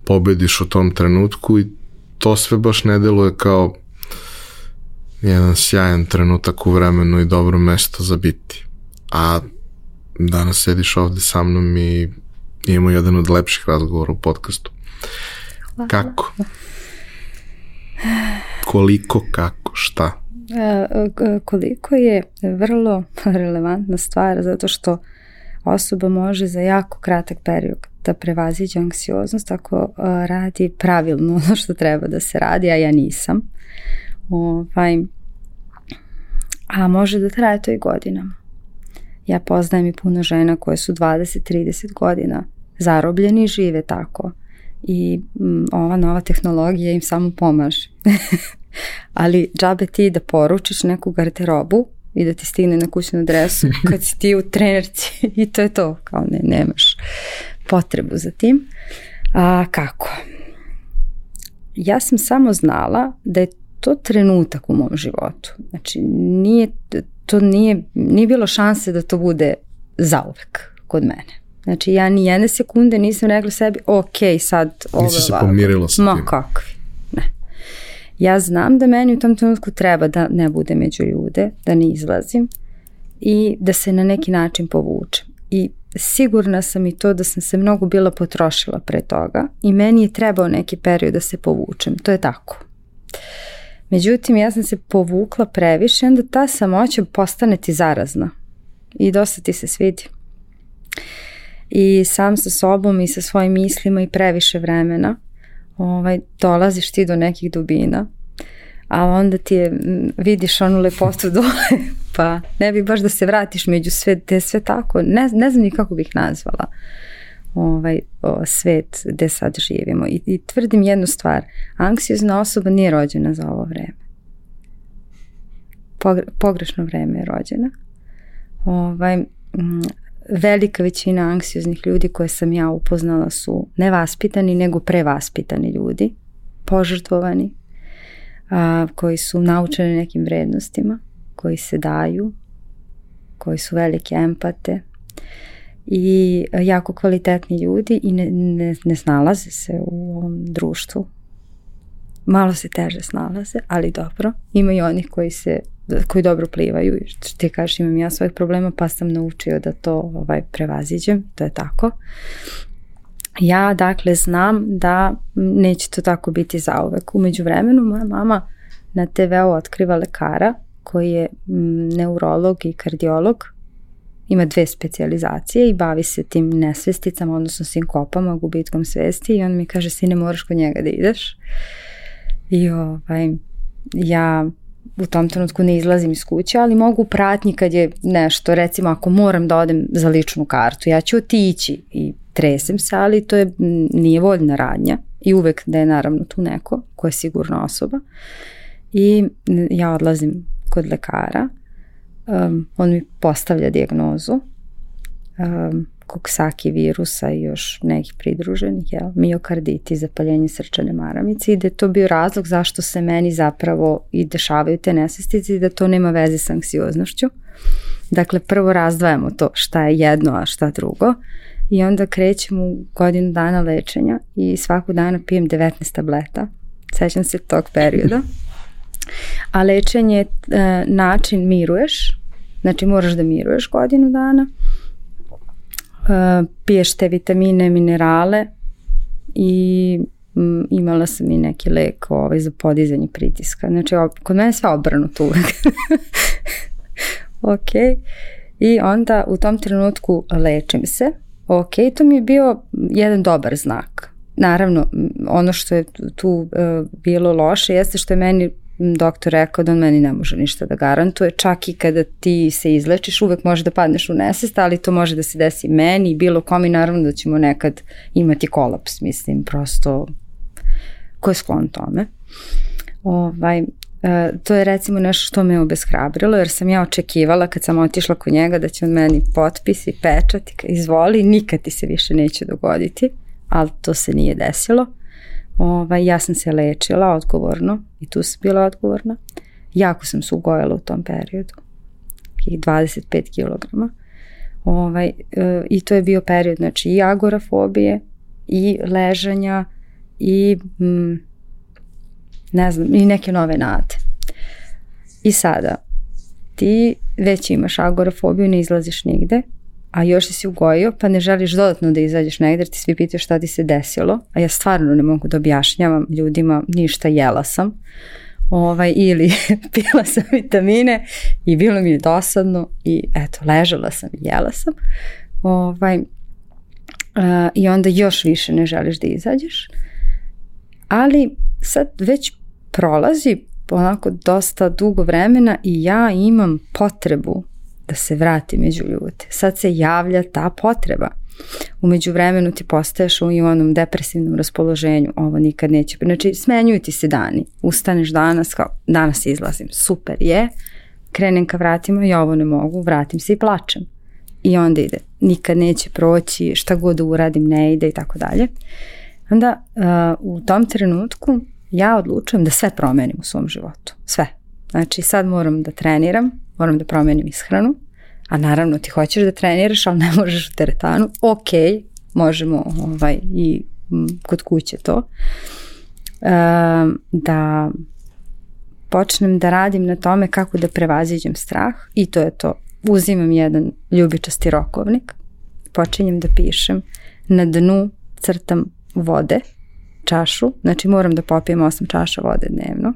pobediš u tom trenutku i to sve baš ne deluje kao jedan sjajan trenutak u vremenu i dobro mesto za biti. A danas sediš ovde sa mnom i imamo jedan od lepših razgovora u podcastu. Hvala. Kako? Koliko, kako, šta? E, koliko je vrlo relevantna stvar zato što osoba može za jako kratak period da prevaziđe anksioznost ako e, radi pravilno ono što treba da se radi, a ja nisam. Ovaj, a može da traje to i godinama. Ja poznajem i puno žena koje su 20-30 godina zarobljeni i žive tako. I m, ova nova tehnologija im samo pomaže. <laughs> Ali džabe ti da poručiš neku garderobu i da ti stigne na kućnu adresu <laughs> kad si ti u trenerci i to je to, kao ne, nemaš potrebu za tim. A kako? Ja sam samo znala da je to trenutak u mom životu. Znači, nije, to nije, nije bilo šanse da to bude zauvek kod mene. Znači, ja ni jedne sekunde nisam rekla sebi, ok, sad ovo Nisi se pomirila sa Ma, tim. Ma kakvi, ne. Ja znam da meni u tom trenutku treba da ne bude među ljude, da ne izlazim i da se na neki način povučem. I sigurna sam i to da sam se mnogo bila potrošila pre toga i meni je trebao neki period da se povučem. To je tako. Međutim, ja sam se povukla previše, onda ta samoća postane ti zarazna i dosta ti se svidi. I sam sa sobom i sa svojim mislima i previše vremena ovaj, dolaziš ti do nekih dubina, a onda ti je, vidiš onu lepotu <laughs> dole, pa ne bi baš da se vratiš među sve, te sve tako, ne, ne znam ni kako bih nazvala ovaj, o, svet gde sad živimo. I, I tvrdim jednu stvar, anksiozna osoba nije rođena za ovo vreme. Pogre, pogrešno vreme je rođena. Ovaj, m, velika većina anksioznih ljudi koje sam ja upoznala su nevaspitani, nego prevaspitani ljudi, požrtvovani, a, koji su naučeni nekim vrednostima, koji se daju, koji su velike empate, i jako kvalitetni ljudi i ne, ne, ne snalaze se u ovom društvu. Malo se teže snalaze, ali dobro. Ima i onih koji se koji dobro plivaju ti kažeš imam ja svojih problema pa sam naučio da to ovaj, prevaziđem, to je tako. Ja dakle znam da neće to tako biti zauvek. Umeđu vremenu moja mama na TV-u otkriva lekara koji je neurolog i kardiolog ima dve specializacije i bavi se tim nesvesticama, odnosno sinkopama, gubitkom svesti i on mi kaže, sine, moraš kod njega da ideš. I ovaj, ja u tom trenutku ne izlazim iz kuće, ali mogu pratnji kad je nešto, recimo ako moram da odem za ličnu kartu, ja ću otići i tresem se, ali to je, nije voljna radnja i uvek da je naravno tu neko ko je sigurna osoba i ja odlazim kod lekara um, on mi postavlja dijagnozu um, koksaki virusa i još nekih pridruženih, jel, miokarditi, zapaljenje srčane maramice i da je to bio razlog zašto se meni zapravo i dešavaju te nesvestice i da to nema veze sa anksioznošću. Dakle, prvo razdvajamo to šta je jedno, a šta drugo i onda krećemo u godinu dana lečenja i svaku dana pijem 19 tableta. Sećam se tog perioda. <laughs> A lečenje je e, način miruješ, Znači moraš da miruješ godinu dana, uh, piješ te vitamine, minerale i um, imala sam i neki lek ovaj, za podizanje pritiska. Znači kod mene sve obrnuto uvek. <laughs> ok. I onda u tom trenutku lečim se. Ok, to mi je bio jedan dobar znak. naravno, ono što je tu uh, bilo loše jeste što je meni doktor rekao da on meni ne može ništa da garantuje, čak i kada ti se izlečiš, uvek može da padneš u nesest, ali to može da se desi meni i bilo kom i naravno da ćemo nekad imati kolaps, mislim, prosto ko je sklon tome. Ovaj, E, to je recimo nešto što me obeshrabrilo jer sam ja očekivala kad sam otišla kod njega da će on meni potpis i pečat i izvoli, nikad ti se više neće dogoditi, ali to se nije desilo. Ovaj, ja sam se lečila odgovorno i tu sam bila odgovorna. Jako sam se ugojila u tom periodu. I 25 kg. Ovaj, e, I to je bio period znači i agorafobije i ležanja i mm, ne znam, i neke nove nade. I sada, ti već imaš agorafobiju, ne izlaziš nigde, a još si ugojio, pa ne želiš dodatno da izađeš negde, jer ti svi pitaju šta ti se desilo, a ja stvarno ne mogu da objašnjavam ljudima ništa, jela sam, ovaj, ili <laughs> pila sam vitamine i bilo mi je dosadno i eto, ležala sam jela sam. Ovaj, uh, I onda još više ne želiš da izađeš. Ali sad već prolazi onako dosta dugo vremena i ja imam potrebu da se vrati među ljude. Sad se javlja ta potreba. Umeđu vremenu ti postaješ u onom depresivnom raspoloženju, ovo nikad neće. Znači, smenjuju ti se dani. Ustaneš danas, kao, danas izlazim, super je, krenem ka vratima i ovo ne mogu, vratim se i plačem. I onda ide, nikad neće proći, šta god da uradim ne ide i tako dalje. Onda uh, u tom trenutku ja odlučujem da sve promenim u svom životu. Sve. Znači sad moram da treniram, moram da promenim ishranu, a naravno ti hoćeš da treniraš, ali ne <laughs> možeš u teretanu. Ok, možemo ovaj, i kod kuće to. E, da počnem da radim na tome kako da prevaziđem strah i to je to. Uzimam jedan ljubičasti rokovnik, počinjem da pišem, na dnu crtam vode, čašu, znači moram da popijem 8 čaša vode dnevno.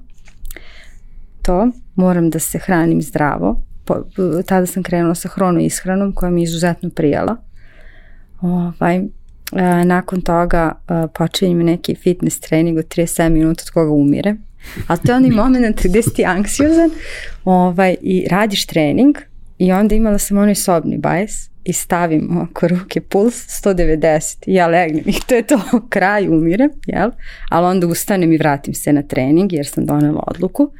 To, moram da se hranim zdravo. Po, tada sam krenula sa hrono ishranom koja mi je izuzetno prijala. Ovaj, a, nakon toga a, počinjem neki fitness trening od 37 minuta od koga umire. Ali to je onaj moment gde si anksiozan ovaj, i radiš trening i onda imala sam onaj sobni bajs i stavim oko ruke puls 190 i ja legnem i to je to, <laughs> kraj umirem, jel? Ali onda ustanem i vratim se na trening jer sam donela odluku.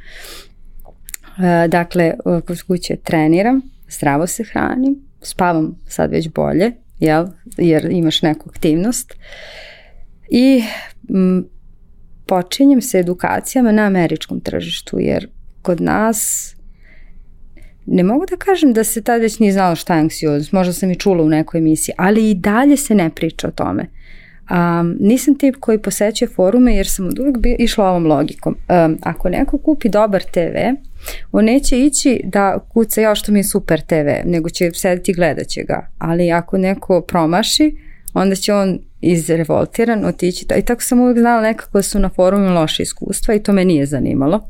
E, dakle, kod kuće treniram, zdravo se hranim, spavam sad već bolje, jel? Jer imaš neku aktivnost. I m, počinjem sa edukacijama na američkom tržištu, jer kod nas ne mogu da kažem da se tad već nije znalo šta je anksioznost, možda sam i čula u nekoj emisiji, ali i dalje se ne priča o tome. Um, nisam tip koji posećuje forume jer sam od uvek išla ovom logikom. Um, ako neko kupi dobar TV, on neće ići da kuca ja što mi je super TV, nego će sedeti i gledat će ga. Ali ako neko promaši, onda će on izrevoltiran otići. I tako sam uvek znala nekako da su na forumu loše iskustva i to me nije zanimalo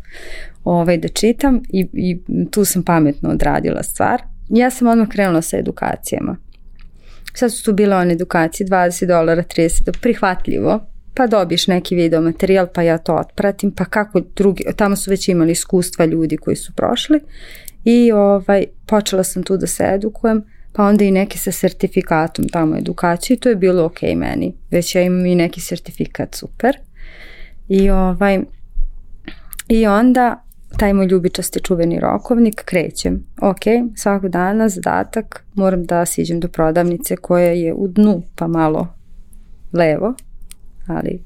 ovaj, da čitam i, i tu sam pametno odradila stvar. Ja sam odmah krenula sa edukacijama. Sad su tu bile one edukacije 20 dolara, 30, prihvatljivo, pa dobiješ neki video materijal, pa ja to otpratim, pa kako drugi, tamo su već imali iskustva ljudi koji su prošli. I ovaj, počela sam tu da se edukujem, pa onda i neki sa sertifikatom tamo edukaciju i to je bilo ok meni, već ja imam i neki sertifikat, super. I ovaj, i onda taj moj ljubičasti čuveni rokovnik, krećem. Ok, svakog dana zadatak, moram da siđem do prodavnice koja je u dnu, pa malo levo, ali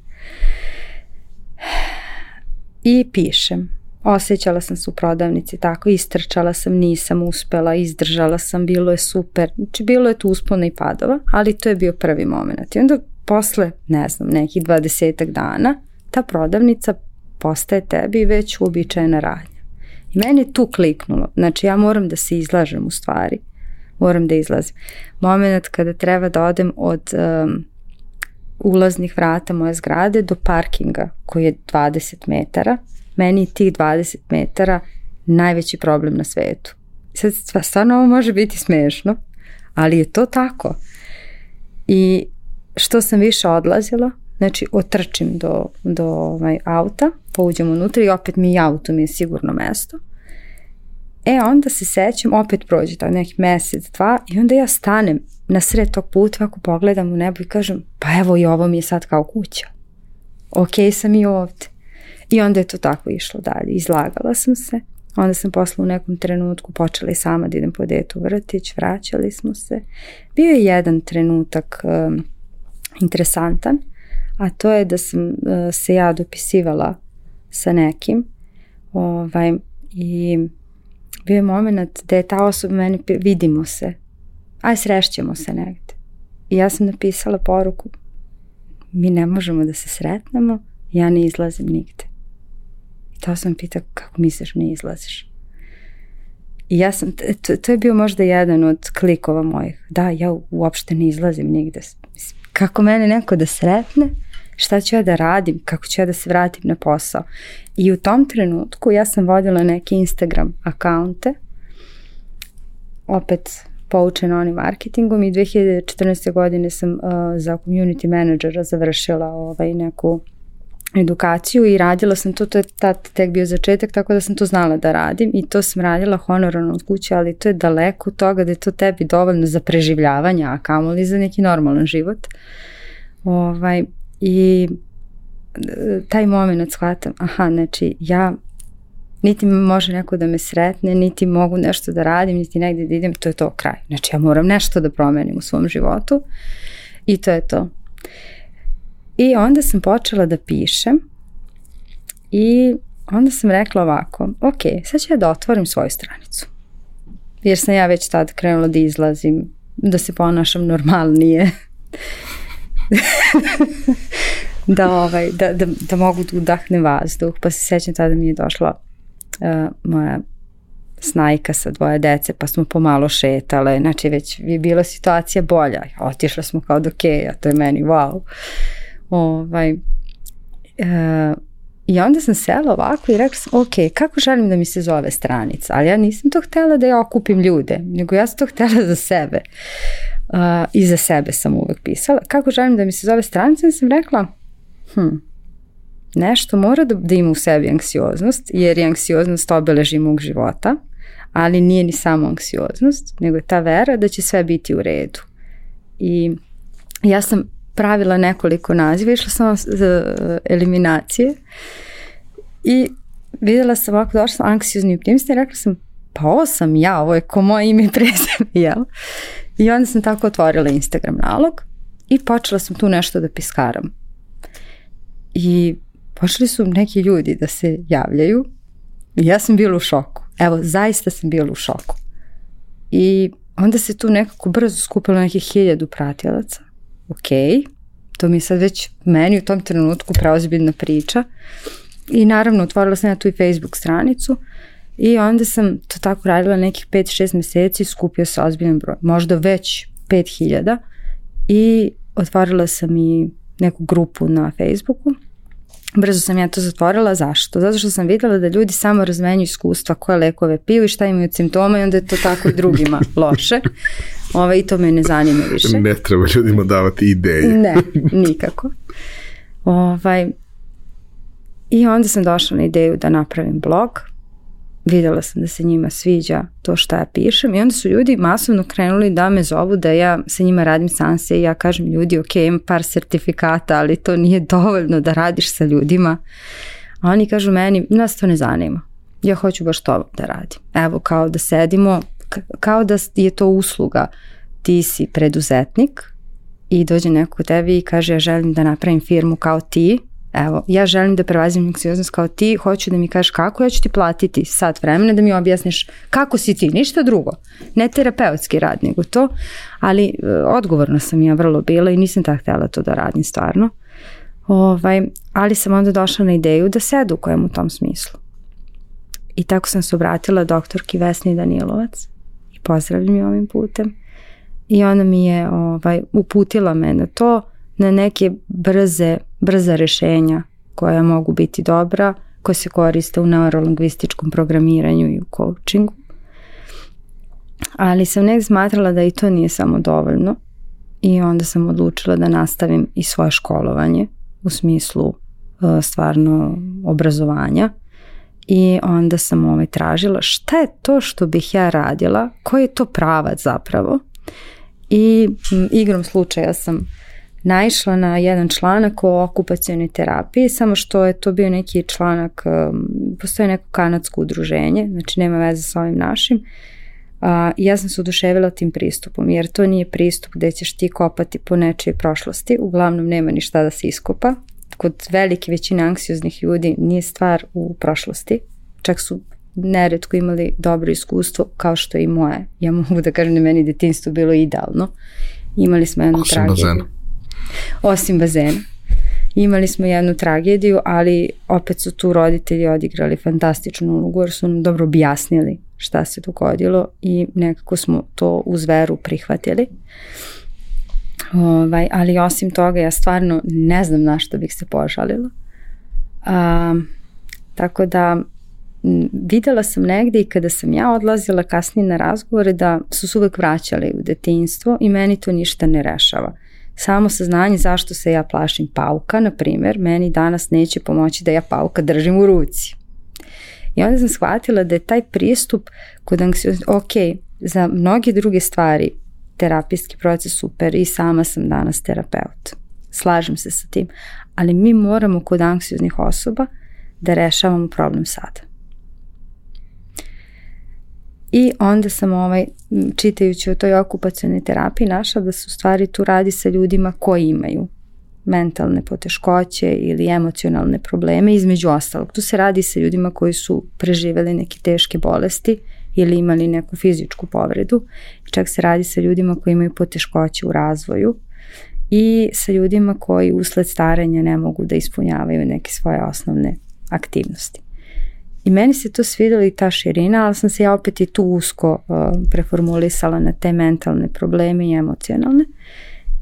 <sighs> i pišem. Osjećala sam se u prodavnici tako, istrčala sam, nisam uspela, izdržala sam, bilo je super. Znači, bilo je tu uspona i padova, ali to je bio prvi moment. I onda posle, ne znam, nekih dvadesetak dana, ta prodavnica postaje tebi već uobičajena radnja. I meni je tu kliknulo. Znači ja moram da se izlažem u stvari. Moram da izlazim. Moment kada treba da odem od um, ulaznih vrata moje zgrade do parkinga koji je 20 metara. Meni je tih 20 metara najveći problem na svetu. Sad stvarno ovo može biti smešno, ali je to tako. I što sam više odlazila, Znači, otrčim do, do ovaj, auta, pa uđem unutra i opet mi auto mi je sigurno mesto. E, onda se sećam, opet prođe ta neki mesec, dva i onda ja stanem na sred tog puta, ako pogledam u nebo i kažem, pa evo i ovo mi je sad kao kuća. Ok sam i ovde. I onda je to tako išlo dalje. Izlagala sam se. Onda sam posle u nekom trenutku počela i sama da idem po detu vrtić, vraćali smo se. Bio je jedan trenutak um, interesantan, a to je da sam uh, se ja dopisivala sa nekim ovaj, i bio je moment da je ta osoba meni, vidimo se, aj srešćemo se negde. I ja sam napisala poruku, mi ne možemo da se sretnemo, ja ne izlazim nigde. I to sam pita, kako misliš ne izlaziš? I ja sam, to, to je bio možda jedan od klikova mojih. Da, ja uopšte ne izlazim nigde. Kako mene neko da sretne, šta ću ja da radim, kako ću ja da se vratim na posao. I u tom trenutku ja sam vodila neke Instagram akaunte, opet poučena onim marketingom i 2014. godine sam uh, za community menadžera završila ovaj, neku edukaciju i radila sam to, to je tad tek bio začetak, tako da sam to znala da radim i to sam radila honorarno od kuće, ali to je daleko od toga da je to tebi dovoljno za preživljavanje, a kamoli za neki normalan život. Ovaj, I e, taj moment shvatam, aha, znači ja niti može neko da me sretne, niti mogu nešto da radim, niti negde da idem, to je to kraj. Znači ja moram nešto da promenim u svom životu i to je to. I onda sam počela da pišem i onda sam rekla ovako, ok, sad ću ja da otvorim svoju stranicu. Jer sam ja već tad krenula da izlazim, da se ponašam normalnije. <laughs> da, ovaj, da, da, da mogu da udahnem vazduh. Pa se sećam tada mi je došla uh, moja snajka sa dvoje dece, pa smo pomalo šetale, znači već je bila situacija bolja. Otišla smo kao do Keja, to je meni wow. Ovaj, uh, I onda sam sela ovako i rekla sam, ok, kako želim da mi se zove stranica? Ali ja nisam to htela da ja okupim ljude, nego ja sam to htela za sebe. Uh, I za sebe sam uvek pisala. Kako želim da mi se zove stranica? Sam rekla, hm, nešto mora da, da ima u sebi anksioznost, jer je anksioznost obeleži mog života, ali nije ni samo anksioznost, nego je ta vera da će sve biti u redu. I ja sam pravila nekoliko naziva, išla sam za eliminacije i videla sam ovako, došla sam anksiozni optimista i rekla sam, pa ovo sam ja, ovo je ko moje ime i prezime, jel? I onda sam tako otvorila Instagram nalog i počela sam tu nešto da piskaram. I počeli su neki ljudi da se javljaju i ja sam bila u šoku. Evo, zaista sam bila u šoku. I onda se tu nekako brzo skupilo nekih hiljadu pratilaca. Ok, to mi je sad već meni u tom trenutku preozbiljna priča. I naravno otvorila sam ja tu i Facebook stranicu i onda sam to tako radila nekih 5-6 meseci, skupio se ozbiljan broj, možda već 5000 i otvorila sam i neku grupu na Facebooku Brzo sam ja to zatvorila, zašto? Zato što sam videla da ljudi samo razmenju iskustva koje lekove piju i šta imaju od simptoma i onda je to tako i drugima <laughs> loše. Ove, I to me ne zanima više. Ne treba ljudima davati ideje. <laughs> Ne, <laughs> nikako. Ovaj, I onda sam došla na ideju da napravim blog videla sam da se njima sviđa to šta ja pišem i onda su ljudi masovno krenuli da me zovu da ja sa njima radim sanse i ja kažem ljudi ok, imam par sertifikata ali to nije dovoljno da radiš sa ljudima. A oni kažu meni nas to ne zanima. Ja hoću baš to da radim. Evo kao da sedimo kao da je to usluga. Ti si preduzetnik i dođe neko tebi i kaže ja želim da napravim firmu kao ti Evo, ja želim da prevazim anksioznost kao ti, hoću da mi kažeš kako, ja ću ti platiti sat vremena da mi objasniš kako si ti, ništa drugo. Ne terapeutski rad, nego to, ali e, odgovorna sam ja vrlo bila i nisam tako htjela to da radim stvarno. Ovaj, ali sam onda došla na ideju da se edukujem u tom smislu. I tako sam se obratila doktorki Vesni Danilovac i pozdravljam je ovim putem. I ona mi je ovaj, uputila me na to na neke brze, brza rešenja koja mogu biti dobra, koja se koriste u neurolingvističkom programiranju i u coachingu. Ali sam nek smatrala da i to nije samo dovoljno i onda sam odlučila da nastavim i svoje školovanje u smislu uh, stvarno obrazovanja i onda sam ovaj tražila šta je to što bih ja radila, koji je to pravac zapravo i igrom slučaja sam naišla na jedan članak o okupacijonoj terapiji, samo što je to bio neki članak, um, postoje neko kanadsko udruženje, znači nema veze sa ovim našim, a, ja sam se oduševila tim pristupom, jer to nije pristup gde ćeš ti kopati po nečije prošlosti, uglavnom nema ništa da se iskopa, kod velike većine anksioznih ljudi nije stvar u prošlosti, čak su neretko imali dobro iskustvo kao što je i moje. Ja mogu da kažem da meni detinstvo bilo idealno. Imali smo jednu tragediju. Osim bazena. Imali smo jednu tragediju, ali opet su tu roditelji odigrali fantastičnu ulogu jer su nam dobro objasnili šta se dogodilo i nekako smo to uz veru prihvatili. Ovaj, ali osim toga ja stvarno ne znam na što bih se požalila. A, tako da videla sam negde i kada sam ja odlazila kasnije na razgovore da su se uvek vraćali u detinstvo i meni to ništa ne rešava. Samo saznanje zašto se ja plašim pauka, na primjer, meni danas neće pomoći da ja pauka držim u ruci. I onda sam shvatila da je taj pristup kod anksioznosti, ok, za mnoge druge stvari terapijski proces super i sama sam danas terapeut. Slažem se sa tim. Ali mi moramo kod anksioznih osoba da rešavamo problem sada. I onda sam ovaj, čitajući o toj okupacijonoj terapiji našla da se u stvari tu radi sa ljudima koji imaju mentalne poteškoće ili emocionalne probleme između ostalog. Tu se radi sa ljudima koji su preživeli neke teške bolesti ili imali neku fizičku povredu. Čak se radi sa ljudima koji imaju poteškoće u razvoju i sa ljudima koji usled starenja ne mogu da ispunjavaju neke svoje osnovne aktivnosti. I meni se to svidjelo i ta širina, ali sam se ja opet i tu usko uh, preformulisala na te mentalne probleme i emocionalne.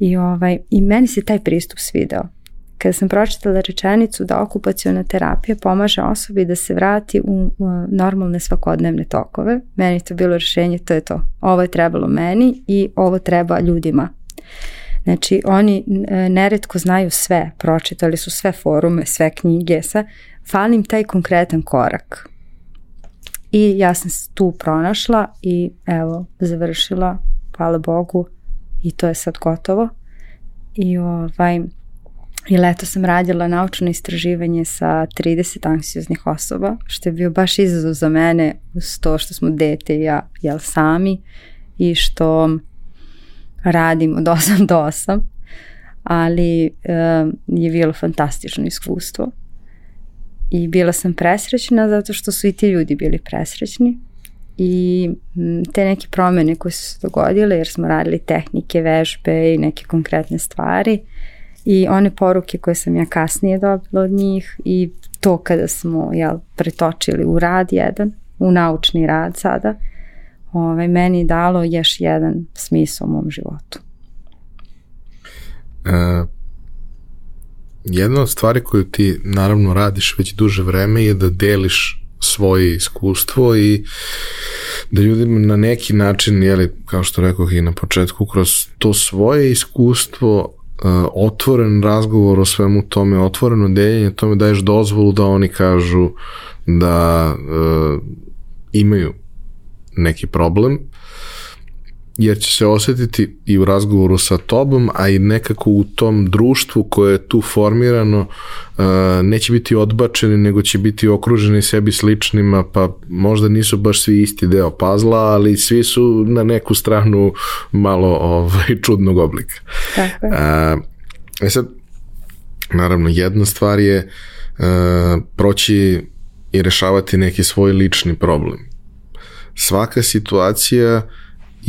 I, ovaj, I meni se taj pristup svideo. Kada sam pročitala rečenicu da okupaciona terapija pomaže osobi da se vrati u normalne svakodnevne tokove, meni to bilo rešenje, to je to. Ovo je trebalo meni i ovo treba ljudima. Znači, oni e, neretko znaju sve, pročitali su sve forume, sve knjige, sa, falim taj konkretan korak. I ja sam se tu pronašla i evo, završila, hvala Bogu, i to je sad gotovo. I ovaj, i leto sam radila naučno istraživanje sa 30 anksioznih osoba, što je bio baš izazov za mene uz to što smo dete i ja jel sami i što radim od <laughs> 8 do 8, ali e, je bilo fantastično iskustvo. I bila sam presrećna zato što su i ti ljudi bili presrećni i te neke promene koje su se dogodile jer smo radili tehnike, vežbe i neke konkretne stvari i one poruke koje sam ja kasnije dobila od njih i to kada smo jel, pretočili u rad jedan, u naučni rad sada, ovaj, meni dalo još jedan smisao u mom životu. E, jedna od stvari koju ti naravno radiš već duže vreme je da deliš svoje iskustvo i da ljudima na neki način, jeli, kao što rekao i na početku, kroz to svoje iskustvo uh, otvoren razgovor o svemu tome, otvoreno deljenje tome daješ dozvolu da oni kažu da uh, imaju neki problem jer će se osetiti i u razgovoru sa tobom, a i nekako u tom društvu koje je tu formirano uh, neće biti odbačeni, nego će biti okruženi sebi sličnima, pa možda nisu baš svi isti deo pazla, ali svi su na neku stranu malo ovaj, čudnog oblika. Tako je. Uh, e sad, naravno, jedna stvar je uh, proći i rešavati neki svoj lični problem. Svaka situacija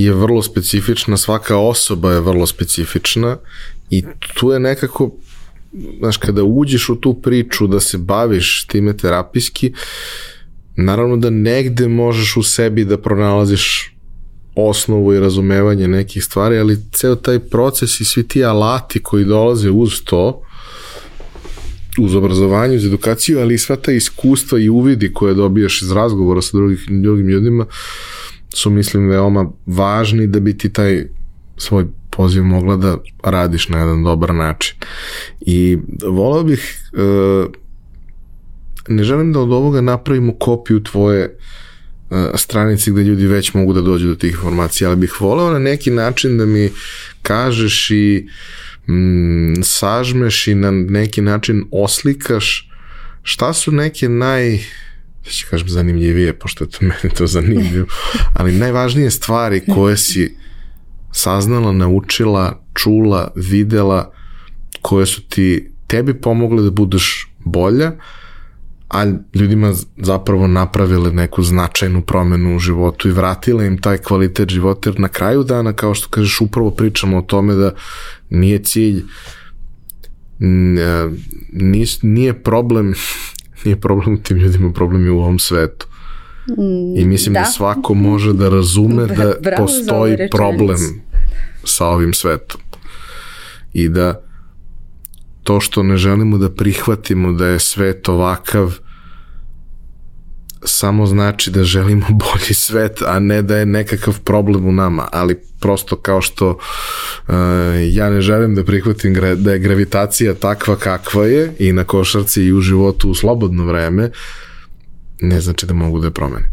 je vrlo specifična, svaka osoba je vrlo specifična i tu je nekako znaš, kada uđeš u tu priču da se baviš time terapijski, naravno da negde možeš u sebi da pronalaziš osnovu i razumevanje nekih stvari, ali ceo taj proces i svi ti alati koji dolaze uz to, uz obrazovanje, uz edukaciju, ali i sva ta iskustva i uvidi koje dobijaš iz razgovora sa drugih, drugim ljudima, su mislim veoma važni da bi ti taj svoj poziv mogla da radiš na jedan dobar način. I volao bih, e, ne želim da od ovoga napravimo kopiju tvoje e, stranici gde ljudi već mogu da dođu do tih informacija, ali bih voleo na neki način da mi kažeš i mm, sažmeš i na neki način oslikaš šta su neke naj da ću kažem zanimljivije, pošto je to <laughs> meni to zanimljivo, ali najvažnije stvari koje si saznala, naučila, čula, videla, koje su ti tebi pomogle da budeš bolja, a ljudima zapravo napravile neku značajnu promenu u životu i vratile im taj kvalitet života, jer na kraju dana, kao što kažeš, upravo pričamo o tome da nije cilj, nije problem nije problem tim ljudima, problem je u ovom svetu. I mislim da, da svako može da razume da Bravo postoji problem sa ovim svetom. I da to što ne želimo da prihvatimo da je svet ovakav samo znači da želimo <laughs> bolji svet, a ne da je nekakav problem u nama, ali prosto kao što uh, ja ne želim da prihvatim da je gravitacija takva kakva je i na košarci i u životu u slobodno vreme, ne znači da mogu da je promenim.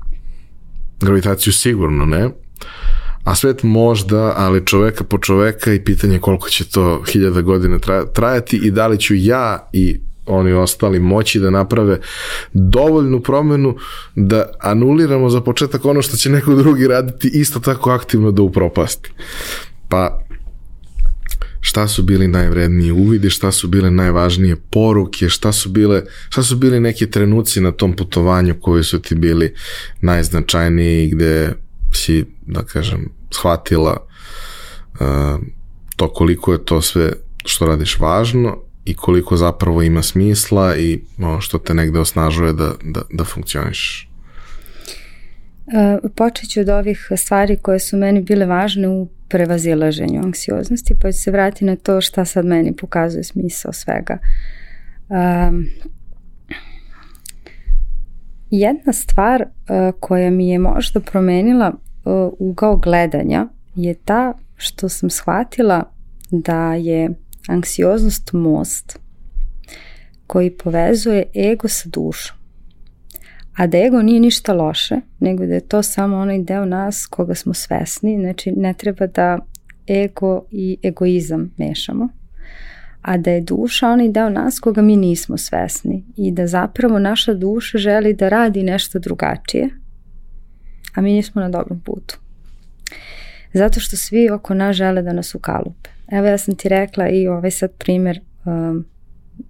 Gravitaciju sigurno ne, a svet možda, ali čoveka po čoveka i pitanje koliko će to hiljada godina trajati i da li ću ja i oni ostali moći da naprave dovoljnu promenu da anuliramo za početak ono što će neko drugi raditi isto tako aktivno da upropasti. Pa šta su bili najvredniji uvidi, šta su bile najvažnije poruke, šta su bile, šta su bili neki trenuci na tom putovanju koji su ti bili najznačajniji gde si, da kažem, shvatila uh, to koliko je to sve što radiš važno i koliko zapravo ima smisla i ono što te negde osnažuje da, da, da funkcioniš? Uh, počet ću od ovih stvari koje su meni bile važne u prevazilaženju anksioznosti, pa ću se vratiti na to šta sad meni pokazuje smisao svega. Um, jedna stvar uh, koja mi je možda promenila uh, ugao gledanja je ta što sam shvatila da je anksioznost most koji povezuje ego sa dušom. A da ego nije ništa loše, nego da je to samo onaj deo nas koga smo svesni, znači ne treba da ego i egoizam mešamo, a da je duša onaj deo nas koga mi nismo svesni i da zapravo naša duša želi da radi nešto drugačije, a mi nismo na dobrom putu. Zato što svi oko nas žele da nas ukalupe. Evo ja sam ti rekla i ovaj sad primer um,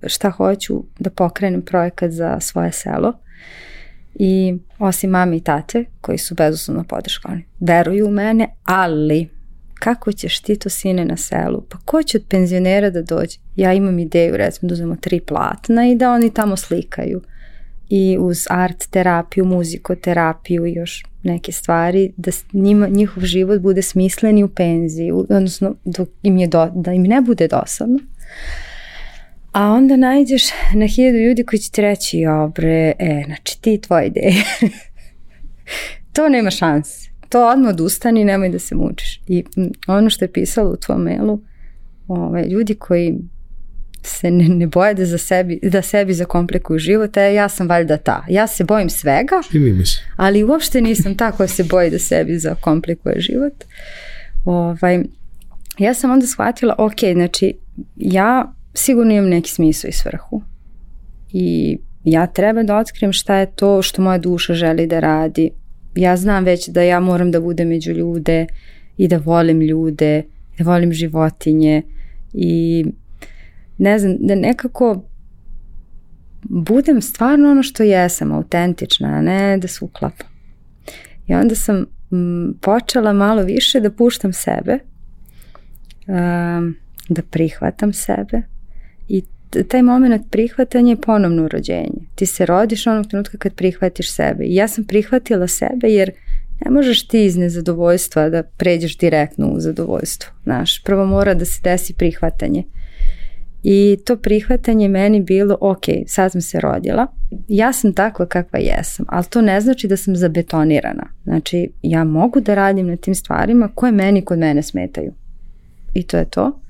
šta hoću da pokrenem projekat za svoje selo i osim mame i tate koji su bezuslovno podrška oni veruju u mene, ali kako ćeš ti to sine na selu? Pa ko će od penzionera da dođe? Ja imam ideju recimo da uzmemo tri platna i da oni tamo slikaju i uz art terapiju, muzikoterapiju i još neke stvari, da njima, njihov život bude smislen i u penziji, odnosno dok im je do, da im ne bude dosadno. A onda najdeš na hiljadu ljudi koji će ti reći, jo bre, e, znači ti tvoje ideje. <laughs> to nema šanse. To odmah odustani, nemoj da se mučiš. I ono što je pisalo u tvom mailu, ove, ovaj, ljudi koji se ne, ne boje da, za sebi, da sebi zakomplikuju život, a ja sam valjda ta. Ja se bojim svega, ali uopšte nisam ta koja se boji da sebi zakomplikuje život. Ovaj, ja sam onda shvatila, ok, znači ja sigurno imam neki smisao i svrhu i ja treba da otkrijem šta je to što moja duša želi da radi. Ja znam već da ja moram da budem među ljude i da volim ljude, da volim životinje i ne znam, da nekako budem stvarno ono što jesam, autentična, a ne da se uklapam. I onda sam m, počela malo više da puštam sebe, um, da prihvatam sebe i taj moment prihvatanja je ponovno rođenje. Ti se rodiš onog trenutka kad prihvatiš sebe. I ja sam prihvatila sebe jer ne možeš ti iz nezadovoljstva da pređeš direktno u zadovoljstvo. Znaš, prvo mora da se desi prihvatanje. I to prihvatanje meni bilo, ok, sad sam se rodila, ja sam takva kakva jesam, ali to ne znači da sam zabetonirana. Znači, ja mogu da radim na tim stvarima koje meni kod mene smetaju. i to je to.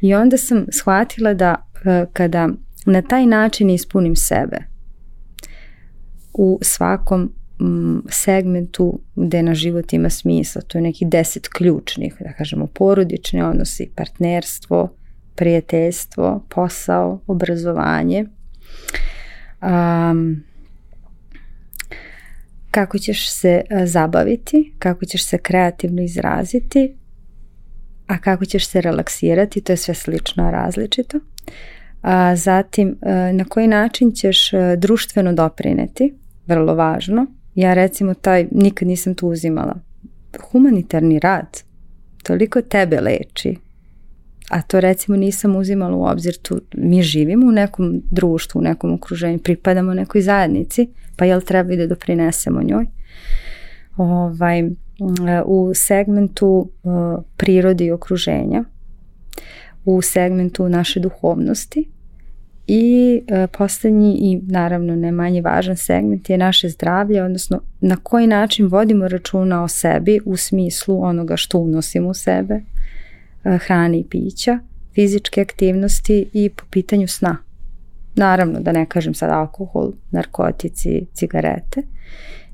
I onda sam shvatila da e, kada na taj način ispunim sebe u svakom segmentu gde na život ima smisla, to je neki deset ključnih, da kažemo porodični odnosi, partnerstvo, prijateljstvo, posao, obrazovanje, um, kako ćeš se zabaviti, kako ćeš se kreativno izraziti, a kako ćeš se relaksirati, to je sve slično različito. A, zatim, na koji način ćeš društveno doprineti, vrlo važno. Ja recimo taj, nikad nisam tu uzimala. Humanitarni rad, toliko tebe leči, a to recimo nisam uzimala u obzir tu, mi živimo u nekom društvu, u nekom okruženju, pripadamo nekoj zajednici, pa jel treba i da doprinesemo njoj. Ovaj, u segmentu uh, prirodi i okruženja, u segmentu naše duhovnosti i uh, i naravno ne manje važan segment je naše zdravlje, odnosno na koji način vodimo računa o sebi u smislu onoga što unosimo u sebe, hrane i pića, fizičke aktivnosti i po pitanju sna. Naravno da ne kažem sad alkohol, narkotici, cigarete.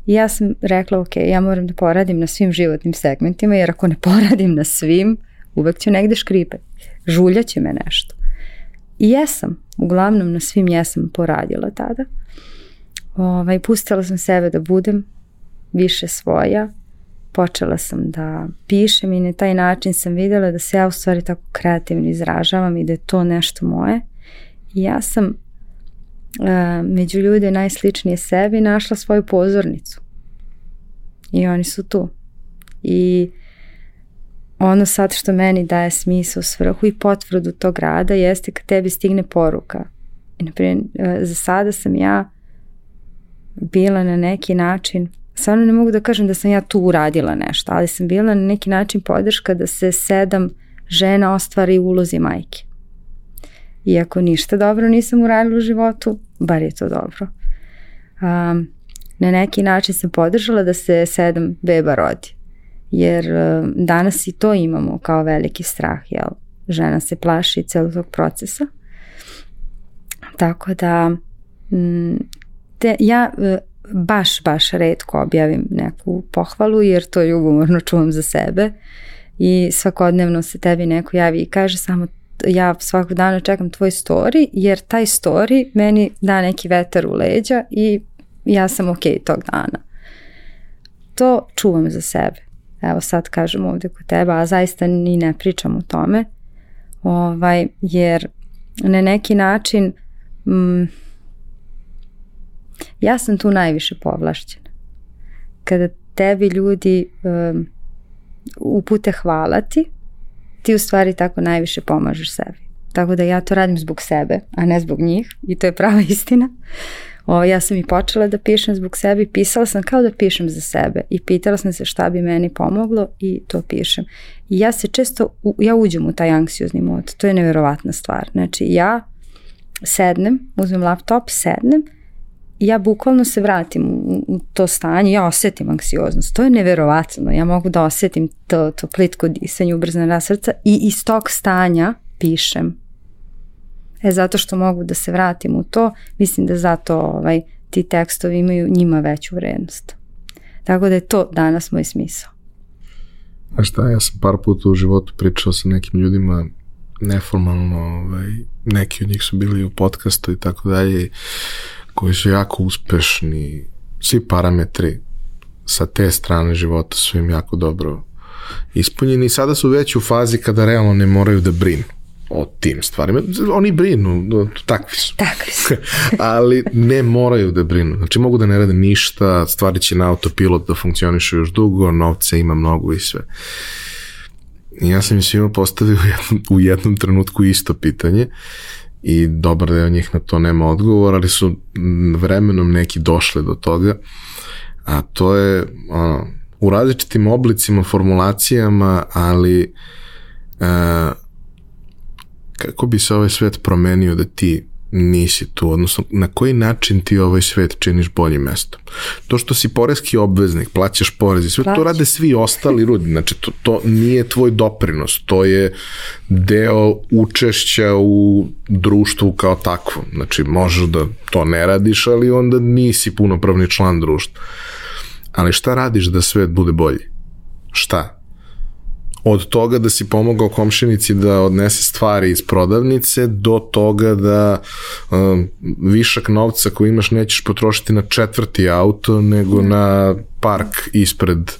I ja sam rekla, ok, ja moram da poradim na svim životnim segmentima, jer ako ne <laughs> poradim na svim, uvek ću negde škripe. Žuljaće me nešto. I jesam, uglavnom na svim jesam poradila tada. Ovaj, pustila sam sebe da budem više svoja, počela sam da pišem i na taj način sam videla da se ja u stvari tako kreativno izražavam i da je to nešto moje. I ja sam među ljude najsličnije sebi našla svoju pozornicu. I oni su tu. I ono sad što meni daje smisao, svrhu i potvrdu tog rada jeste kad tebi stigne poruka. I naprimjer, za sada sam ja bila na neki način, stvarno ne mogu da kažem da sam ja tu uradila nešto, ali sam bila na neki način podrška da se sedam žena ostvari u ulozi majke. Iako ništa dobro nisam uradila u životu, bar je to dobro. Um, na neki način sam podržala da se sedam beba rodi. Jer um, danas i to imamo kao veliki strah, jel? Žena se plaši celog tog procesa. Tako da te, ja baš, baš redko objavim neku pohvalu jer to ljubomorno čuvam za sebe i svakodnevno se tebi neko javi i kaže samo ja svakog dana čekam tvoj story, jer taj story meni da neki vetar u leđa i ja sam ok tog dana. To čuvam za sebe. Evo sad kažem ovde kod teba, a zaista ni ne pričam o tome. Ovaj, jer na neki način mm, ja sam tu najviše povlašćena. Kada tebi ljudi um, upute hvala ti, ti u stvari tako najviše pomažeš sebi. Tako da ja to radim zbog sebe, a ne zbog njih i to je prava <laughs> istina. O, ja sam i počela da pišem zbog sebe i pisala sam kao da pišem za sebe i pitala sam se šta bi meni pomoglo i to pišem. I ja se često, ja uđem u taj anksiozni mod, to je neverovatna stvar. Znači ja sednem, uzmem laptop, sednem ja bukvalno se vratim u, to stanje, ja osetim anksioznost. To je neverovatno. Ja mogu da osetim to, to plitko disanje, ubrzana srca i iz tog stanja pišem. E, zato što mogu da se vratim u to, mislim da zato ovaj, ti tekstovi imaju njima veću vrednost. Tako da je to danas moj smisao. A šta, ja sam par puta u životu pričao sa nekim ljudima neformalno, ovaj, neki od njih su bili u podcastu i tako dalje koji su jako uspešni, svi parametri sa te strane života su im jako dobro ispunjeni i sada su već u fazi kada realno ne moraju da brinu o tim stvarima. Oni brinu, takvi su. Takvi su. <laughs> Ali ne moraju da brinu. Znači mogu da ne rade ništa, stvari će na autopilot da funkcionišu još dugo, novce ima mnogo i sve. I ja sam im svima postavio u jednom, u jednom trenutku isto pitanje i dobar deo njih na to nema odgovor, ali su vremenom neki došli do toga, a to je ono, u različitim oblicima, formulacijama, ali a, kako bi se ovaj svet promenio da ti nisi tu, odnosno na koji način ti ovaj svet činiš boljim mestom. To što si porezki obveznik, plaćaš porez i sve Plaći. to rade svi ostali ljudi, znači to, to nije tvoj doprinos, to je deo učešća u društvu kao takvom, znači možeš da to ne radiš, ali onda nisi punopravni član društva. Ali šta radiš da svet bude bolji? Šta? Od toga da si pomogao komšinici da odnese stvari iz prodavnice do toga da um, višak novca koji imaš nećeš potrošiti na četvrti auto nego na park ispred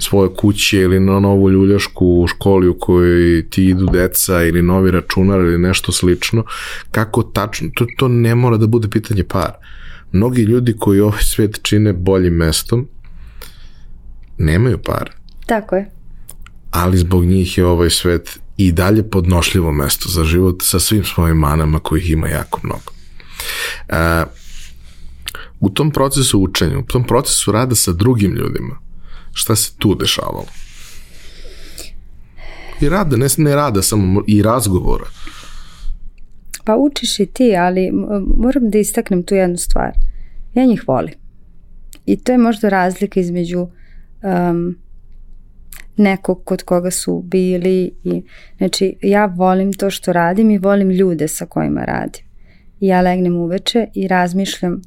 svoje kuće ili na novu ljuljašku u školi u kojoj ti idu deca ili novi računar ili nešto slično. Kako tačno, to, to ne mora da bude pitanje para. Mnogi ljudi koji ovaj svet čine boljim mestom nemaju para. Tako je ali zbog njih je ovaj svet i dalje podnošljivo mesto za život sa svim svojim manama kojih ima jako mnogo. E, u tom procesu učenja, u tom procesu rada sa drugim ljudima, šta se tu dešavalo? I rada, ne, ne rada, samo i razgovora. Pa učiš i ti, ali moram da istaknem tu jednu stvar. Ja njih volim. I to je možda razlika između um, nekog kod koga su bili i znači ja volim to što radim i volim ljude sa kojima radim. I ja legnem uveče i razmišljam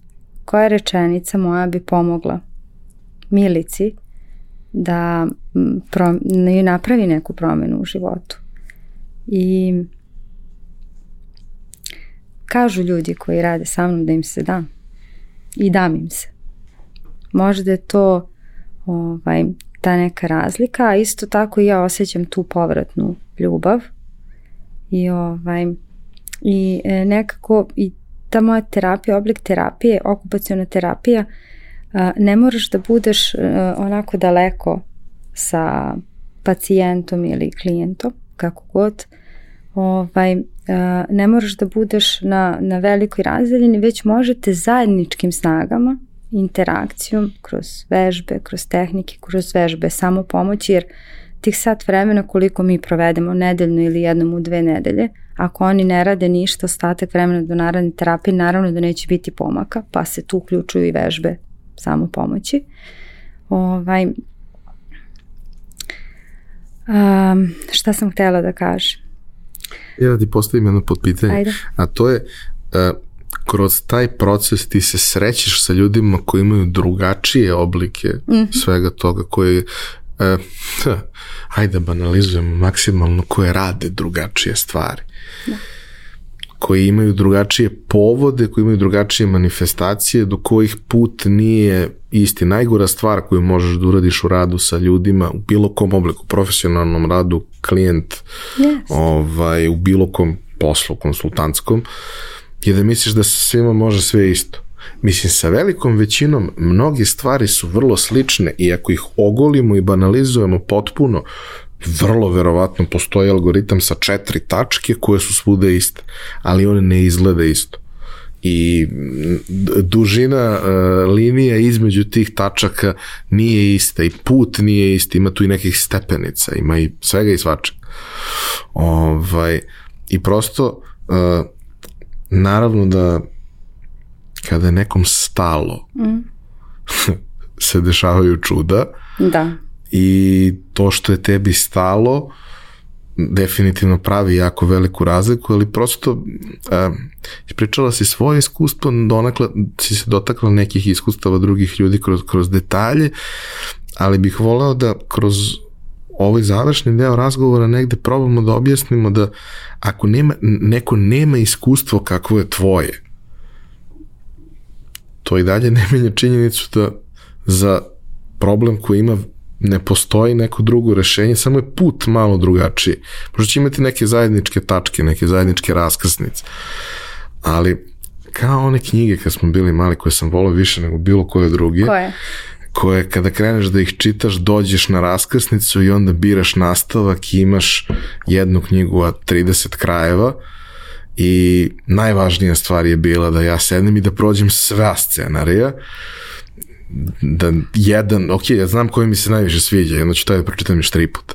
koja rečenica moja bi pomogla Milici da pro, napravi neku promenu u životu. I kažu ljudi koji rade sa mnom da im se da. I dam im se. Možda je to ovaj, ta neka razlika, a isto tako i ja osjećam tu povratnu ljubav. I ovaj i e, nekako i ta moja terapija, oblik terapije, okupaciona terapija, ne moraš da budeš e, onako daleko sa pacijentom ili klijentom, kako god, ovaj, e, ne moraš da budeš na, na velikoj razdaljini, već možete zajedničkim snagama interakcijom, kroz vežbe, kroz tehnike, kroz vežbe samo pomoći, jer tih sat vremena koliko mi provedemo nedeljno ili jednom u dve nedelje, ako oni ne rade ništa, ostatak vremena do naravne terapije, naravno da neće biti pomaka, pa se tu uključuju i vežbe samo pomoći. Ovaj, um, šta sam htela da kažem? Ja da ti postavim jedno potpitanje, Ajde. a to je uh, kroz taj proces ti se srećeš sa ljudima koji imaju drugačije oblike mm -hmm. svega toga, koji e, <laughs> hajde da banalizujemo maksimalno, koje rade drugačije stvari. Da koji imaju drugačije povode, koji imaju drugačije manifestacije, do kojih put nije isti. Najgora stvar koju možeš da uradiš u radu sa ljudima, u bilo kom obliku, profesionalnom radu, klijent, yes. ovaj, u bilo kom poslu konsultantskom, uh, je da misliš da se svima može sve isto. Mislim, sa velikom većinom mnoge stvari su vrlo slične i ako ih ogolimo i banalizujemo potpuno, vrlo verovatno postoji algoritam sa četiri tačke koje su svude iste, ali one ne izglede isto. I dužina uh, linija između tih tačaka nije ista i put nije isti, ima tu i nekih stepenica, ima i svega i svačega. Ovaj, I prosto uh, naravno da kada je nekom stalo mm. <laughs> se dešavaju čuda da. i to što je tebi stalo definitivno pravi jako veliku razliku, ali prosto a, ispričala si svoje iskustvo, donakle si se dotakla nekih iskustava drugih ljudi kroz, kroz detalje, ali bih voleo da kroz ovaj završni deo razgovora negde probamo da objasnimo da ako nema, neko nema iskustvo kakvo je tvoje, to i dalje ne menja činjenicu da za problem koji ima ne postoji neko drugo rešenje, samo je put malo drugačiji. Možda će imati neke zajedničke tačke, neke zajedničke raskrsnice. Ali kao one knjige kad smo bili mali koje sam volao više nego bilo koje druge. Koje? Koje kada kreneš da ih čitaš dođeš na raskrsnicu i onda biraš nastavak i imaš jednu knjigu od 30 krajeva i najvažnija stvar je bila da ja sednem i da prođem sva scenarija da jedan, ok, ja znam koji mi se najviše sviđa, jedno ću to da pročitam još tri puta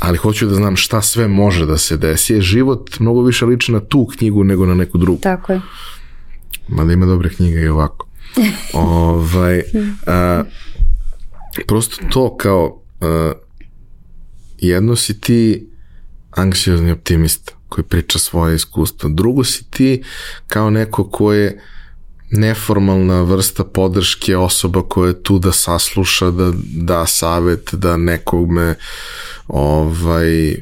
ali hoću da znam šta sve može da se desi. Je život mnogo više liči na tu knjigu nego na neku drugu. Tako je. Mada ima dobre knjige i ovako. Ovaj, a, prosto to kao a, jedno si ti anksiozni optimista koji priča svoje iskustvo. Drugo si ti kao neko ko je neformalna vrsta podrške osoba koja je tu da sasluša, da da savet, da nekome ovaj,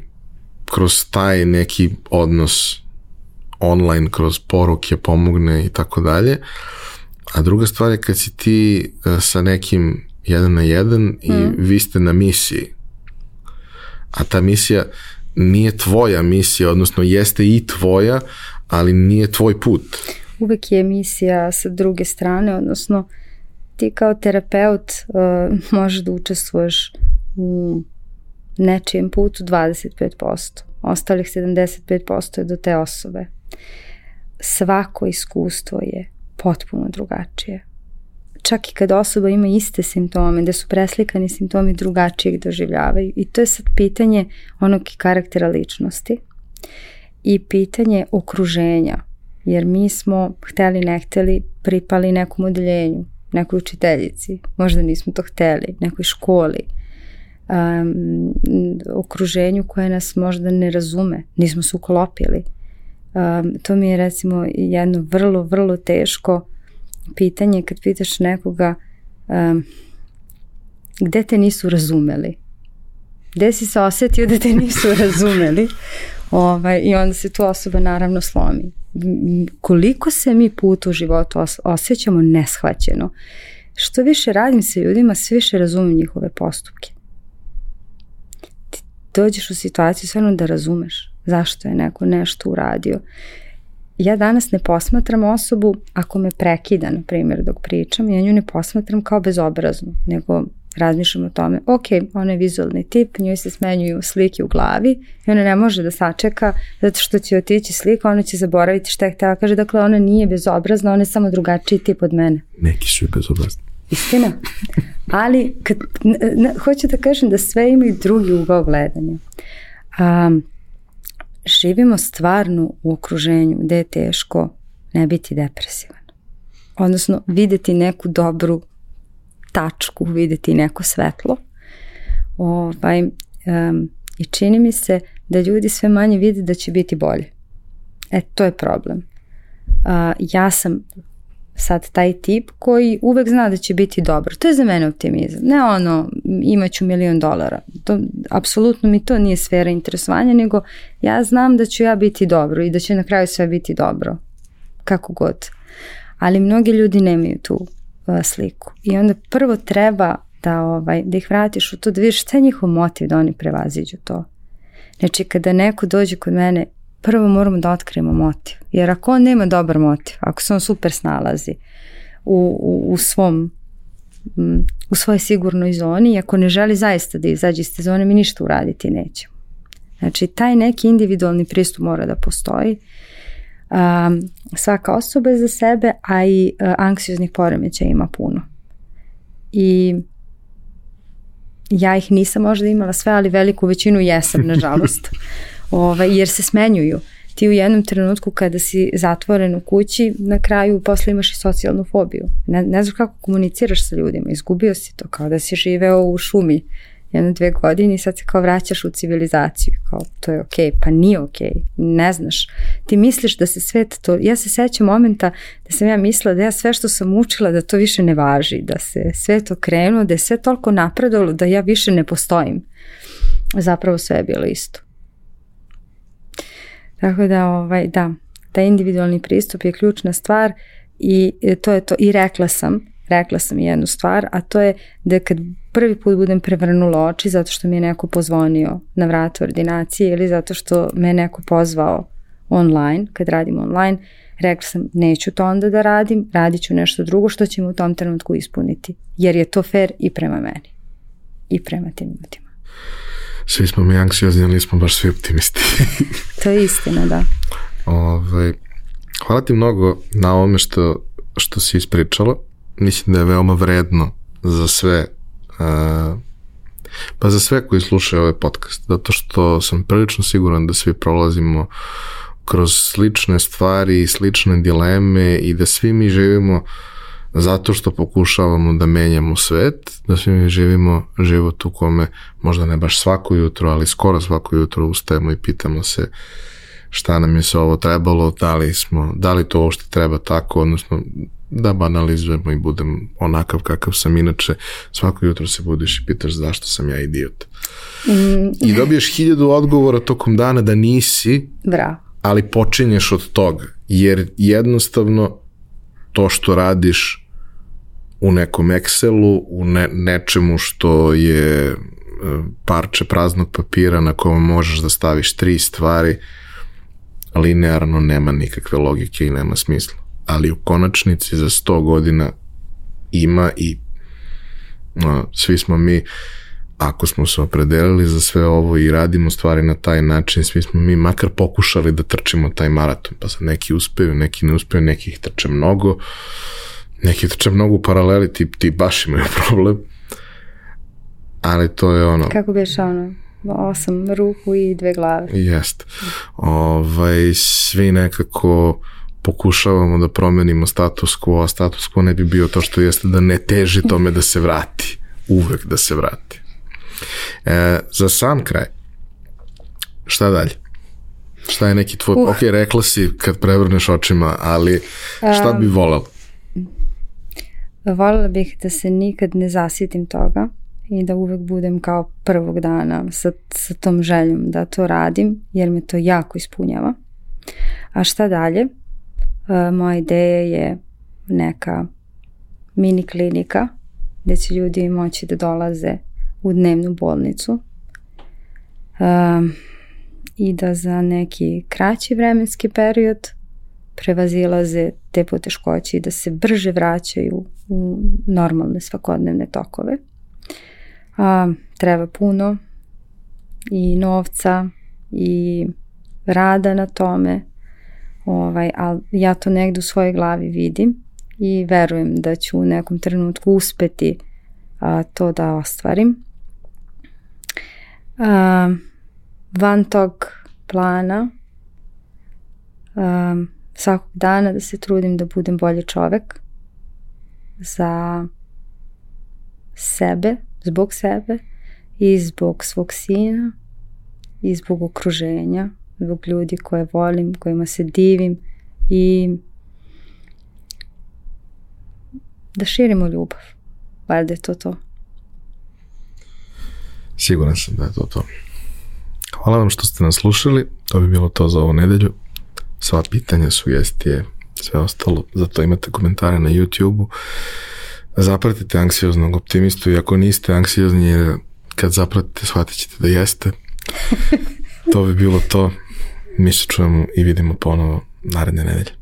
kroz taj neki odnos online, kroz poruke pomogne i tako dalje. A druga stvar je kad si ti uh, sa nekim jedan na jedan i mm. vi ste na misiji. A ta misija nije tvoja misija, odnosno jeste i tvoja, ali nije tvoj put. Uvek je misija sa druge strane, odnosno ti kao terapeut uh, možeš da učestvuješ u nečijem putu 25%. Ostalih 75% je do te osobe. Svako iskustvo je potpuno drugačije. Čak i kad osoba ima iste simptome, da su preslikani simptomi drugačijeg doživljavaju. I to je sad pitanje onog karaktera ličnosti i pitanje okruženja. Jer mi smo, hteli ne hteli, pripali nekom odeljenju, nekoj učiteljici, možda nismo to hteli, nekoj školi, um, okruženju koje nas možda ne razume, nismo se uklopili. Um, to mi je recimo jedno vrlo, vrlo teško pitanje kad pitaš nekoga um, gde te nisu razumeli? Gde si se osetio da te nisu <laughs> razumeli? Ovaj, I onda se tu osoba naravno slomi. Koliko se mi put u životu os osjećamo neshvaćeno. Što više radim sa ljudima, sve više razumem njihove postupke dođeš u situaciju stvarno da razumeš zašto je neko nešto uradio. Ja danas ne posmatram osobu ako me prekida, na primjer, dok pričam, ja nju ne posmatram kao bezobraznu, nego razmišljam o tome, ok, ona je vizualni tip, njoj se smenjuju slike u glavi i ona ne može da sačeka zato što će otići slika, ona će zaboraviti šta je htela kaže, dakle ona nije bezobrazna, ona je samo drugačiji tip od mene. Neki su i bezobrazni. Istina. Ali kad, n, hoću da kažem da sve ima i drugi ugao gledanja. Um, živimo stvarno u okruženju gde je teško ne biti depresivan. Odnosno, videti neku dobru tačku, videti neko svetlo. Ovaj, um, I čini mi se da ljudi sve manje vide da će biti bolje. E, to je problem. Uh, ja sam sad taj tip koji uvek zna da će biti dobro. To je za mene optimizam. Ne ono, imaću milion dolara. To, apsolutno mi to nije sfera interesovanja, nego ja znam da ću ja biti dobro i da će na kraju sve biti dobro. Kako god. Ali mnogi ljudi nemaju tu uh, sliku. I onda prvo treba da, ovaj, da ih vratiš u to, da vidiš šta je njihov motiv da oni prevaziđu to. Znači, kada neko dođe kod mene prvo moramo da otkrijemo motiv. Jer ako on nema dobar motiv, ako se on super snalazi u, u, u svom u svojoj sigurnoj zoni i ako ne želi zaista da izađe iz te zone, mi ništa uraditi nećemo. Znači, taj neki individualni pristup mora da postoji. Um, svaka osoba je za sebe, a i uh, anksioznih poremeća ima puno. I ja ih nisam možda imala sve, ali veliku većinu jesam, nažalost. <laughs> ovaj, jer se smenjuju. Ti u jednom trenutku kada si zatvoren u kući, na kraju posle imaš i socijalnu fobiju. Ne, ne znaš kako komuniciraš sa ljudima, izgubio si to, kao da si živeo u šumi jedno dve godine i sad se kao vraćaš u civilizaciju, kao to je okej, okay. pa nije okej, okay. ne znaš. Ti misliš da se svet to, ja se sećam momenta da sam ja mislila da ja sve što sam učila da to više ne važi, da se svet okrenuo, da je sve toliko napredovalo da ja više ne postojim. Zapravo sve je bilo isto. Tako da, ovaj, da, taj individualni pristup je ključna stvar i e, to je to. I rekla sam, rekla sam jednu stvar, a to je da kad prvi put budem prevrnula oči zato što mi je neko pozvonio na vratu ordinacije ili zato što me neko pozvao online, kad radim online, rekla sam neću to onda da radim, radit ću nešto drugo što će me u tom trenutku ispuniti, jer je to fair i prema meni i prema tim ljudima svi smo mi anksiozni, ali nismo baš svi optimisti. <laughs> to je istina, da. Ove, ovaj, hvala ti mnogo na ovome što, što si ispričala. Mislim da je veoma vredno za sve uh, Pa za sve koji slušaju ovaj podcast, zato što sam prilično siguran da svi prolazimo kroz slične stvari i slične dileme i da svi mi živimo zato što pokušavamo da menjamo svet, da svi mi živimo život u kome možda ne baš svako jutro, ali skoro svako jutro ustajemo i pitamo se šta nam je se ovo trebalo, da li, smo, da li to uopšte treba tako, odnosno da banalizujemo i budem onakav kakav sam inače svako jutro se budiš i pitaš zašto sam ja idiot mm. i dobiješ hiljadu odgovora tokom dana da nisi Bravo. ali počinješ od toga jer jednostavno to što radiš u nekom Excelu, u ne, nečemu što je e, parče praznog papira na kojem možeš da staviš tri stvari, linearno nema nikakve logike i nema smisla. Ali u konačnici za 100 godina ima i no, svi smo mi ako smo se opredelili za sve ovo i radimo stvari na taj način, svi smo mi makar pokušali da trčimo taj maraton, pa sad neki uspeju, neki ne uspeju, neki ih trče mnogo, neki trče mnogo u paraleli, ti, ti baš imaju <laughs> problem, ali to je ono... Kako biš ono? osam ruku i dve glave. Jest. Ovaj, svi nekako pokušavamo da promenimo status quo, a status quo ne bi bio to što jeste da ne teži tome da se vrati. Uvek da se vrati. E, za sam kraj, šta dalje? Šta je neki tvoj, uh. ok, rekla si kad prevrneš očima, ali šta bi volel? Volela bih da se nikad ne zasjetim toga i da uvek budem kao prvog dana sa, sa tom željom da to radim, jer me to jako ispunjava. A šta dalje? E, moja ideja je neka mini klinika gde će ljudi moći da dolaze u dnevnu bolnicu um, i da za neki kraći vremenski period prevazilaze te poteškoće i da se brže vraćaju u normalne svakodnevne tokove. A, treba puno i novca i rada na tome, ovaj, ali ja to negde u svojoj glavi vidim i verujem da ću u nekom trenutku uspeti a, to da ostvarim uh, van tog plana uh, svakog dana da se trudim da budem bolji čovek za sebe, zbog sebe i zbog svog sina i zbog okruženja, zbog ljudi koje volim, kojima se divim i da širimo ljubav. Valjda je to to. Siguran sam da je to to. Hvala vam što ste nas slušali. To bi bilo to za ovu nedelju. Sva pitanja, sugestije, sve ostalo. Zato imate komentare na YouTube-u. Zapratite anksioznog optimistu i ako niste anksiozni, jer kad zapratite, shvatit ćete da jeste. <laughs> to bi bilo to. Mi se čujemo i vidimo ponovo naredne nedelje.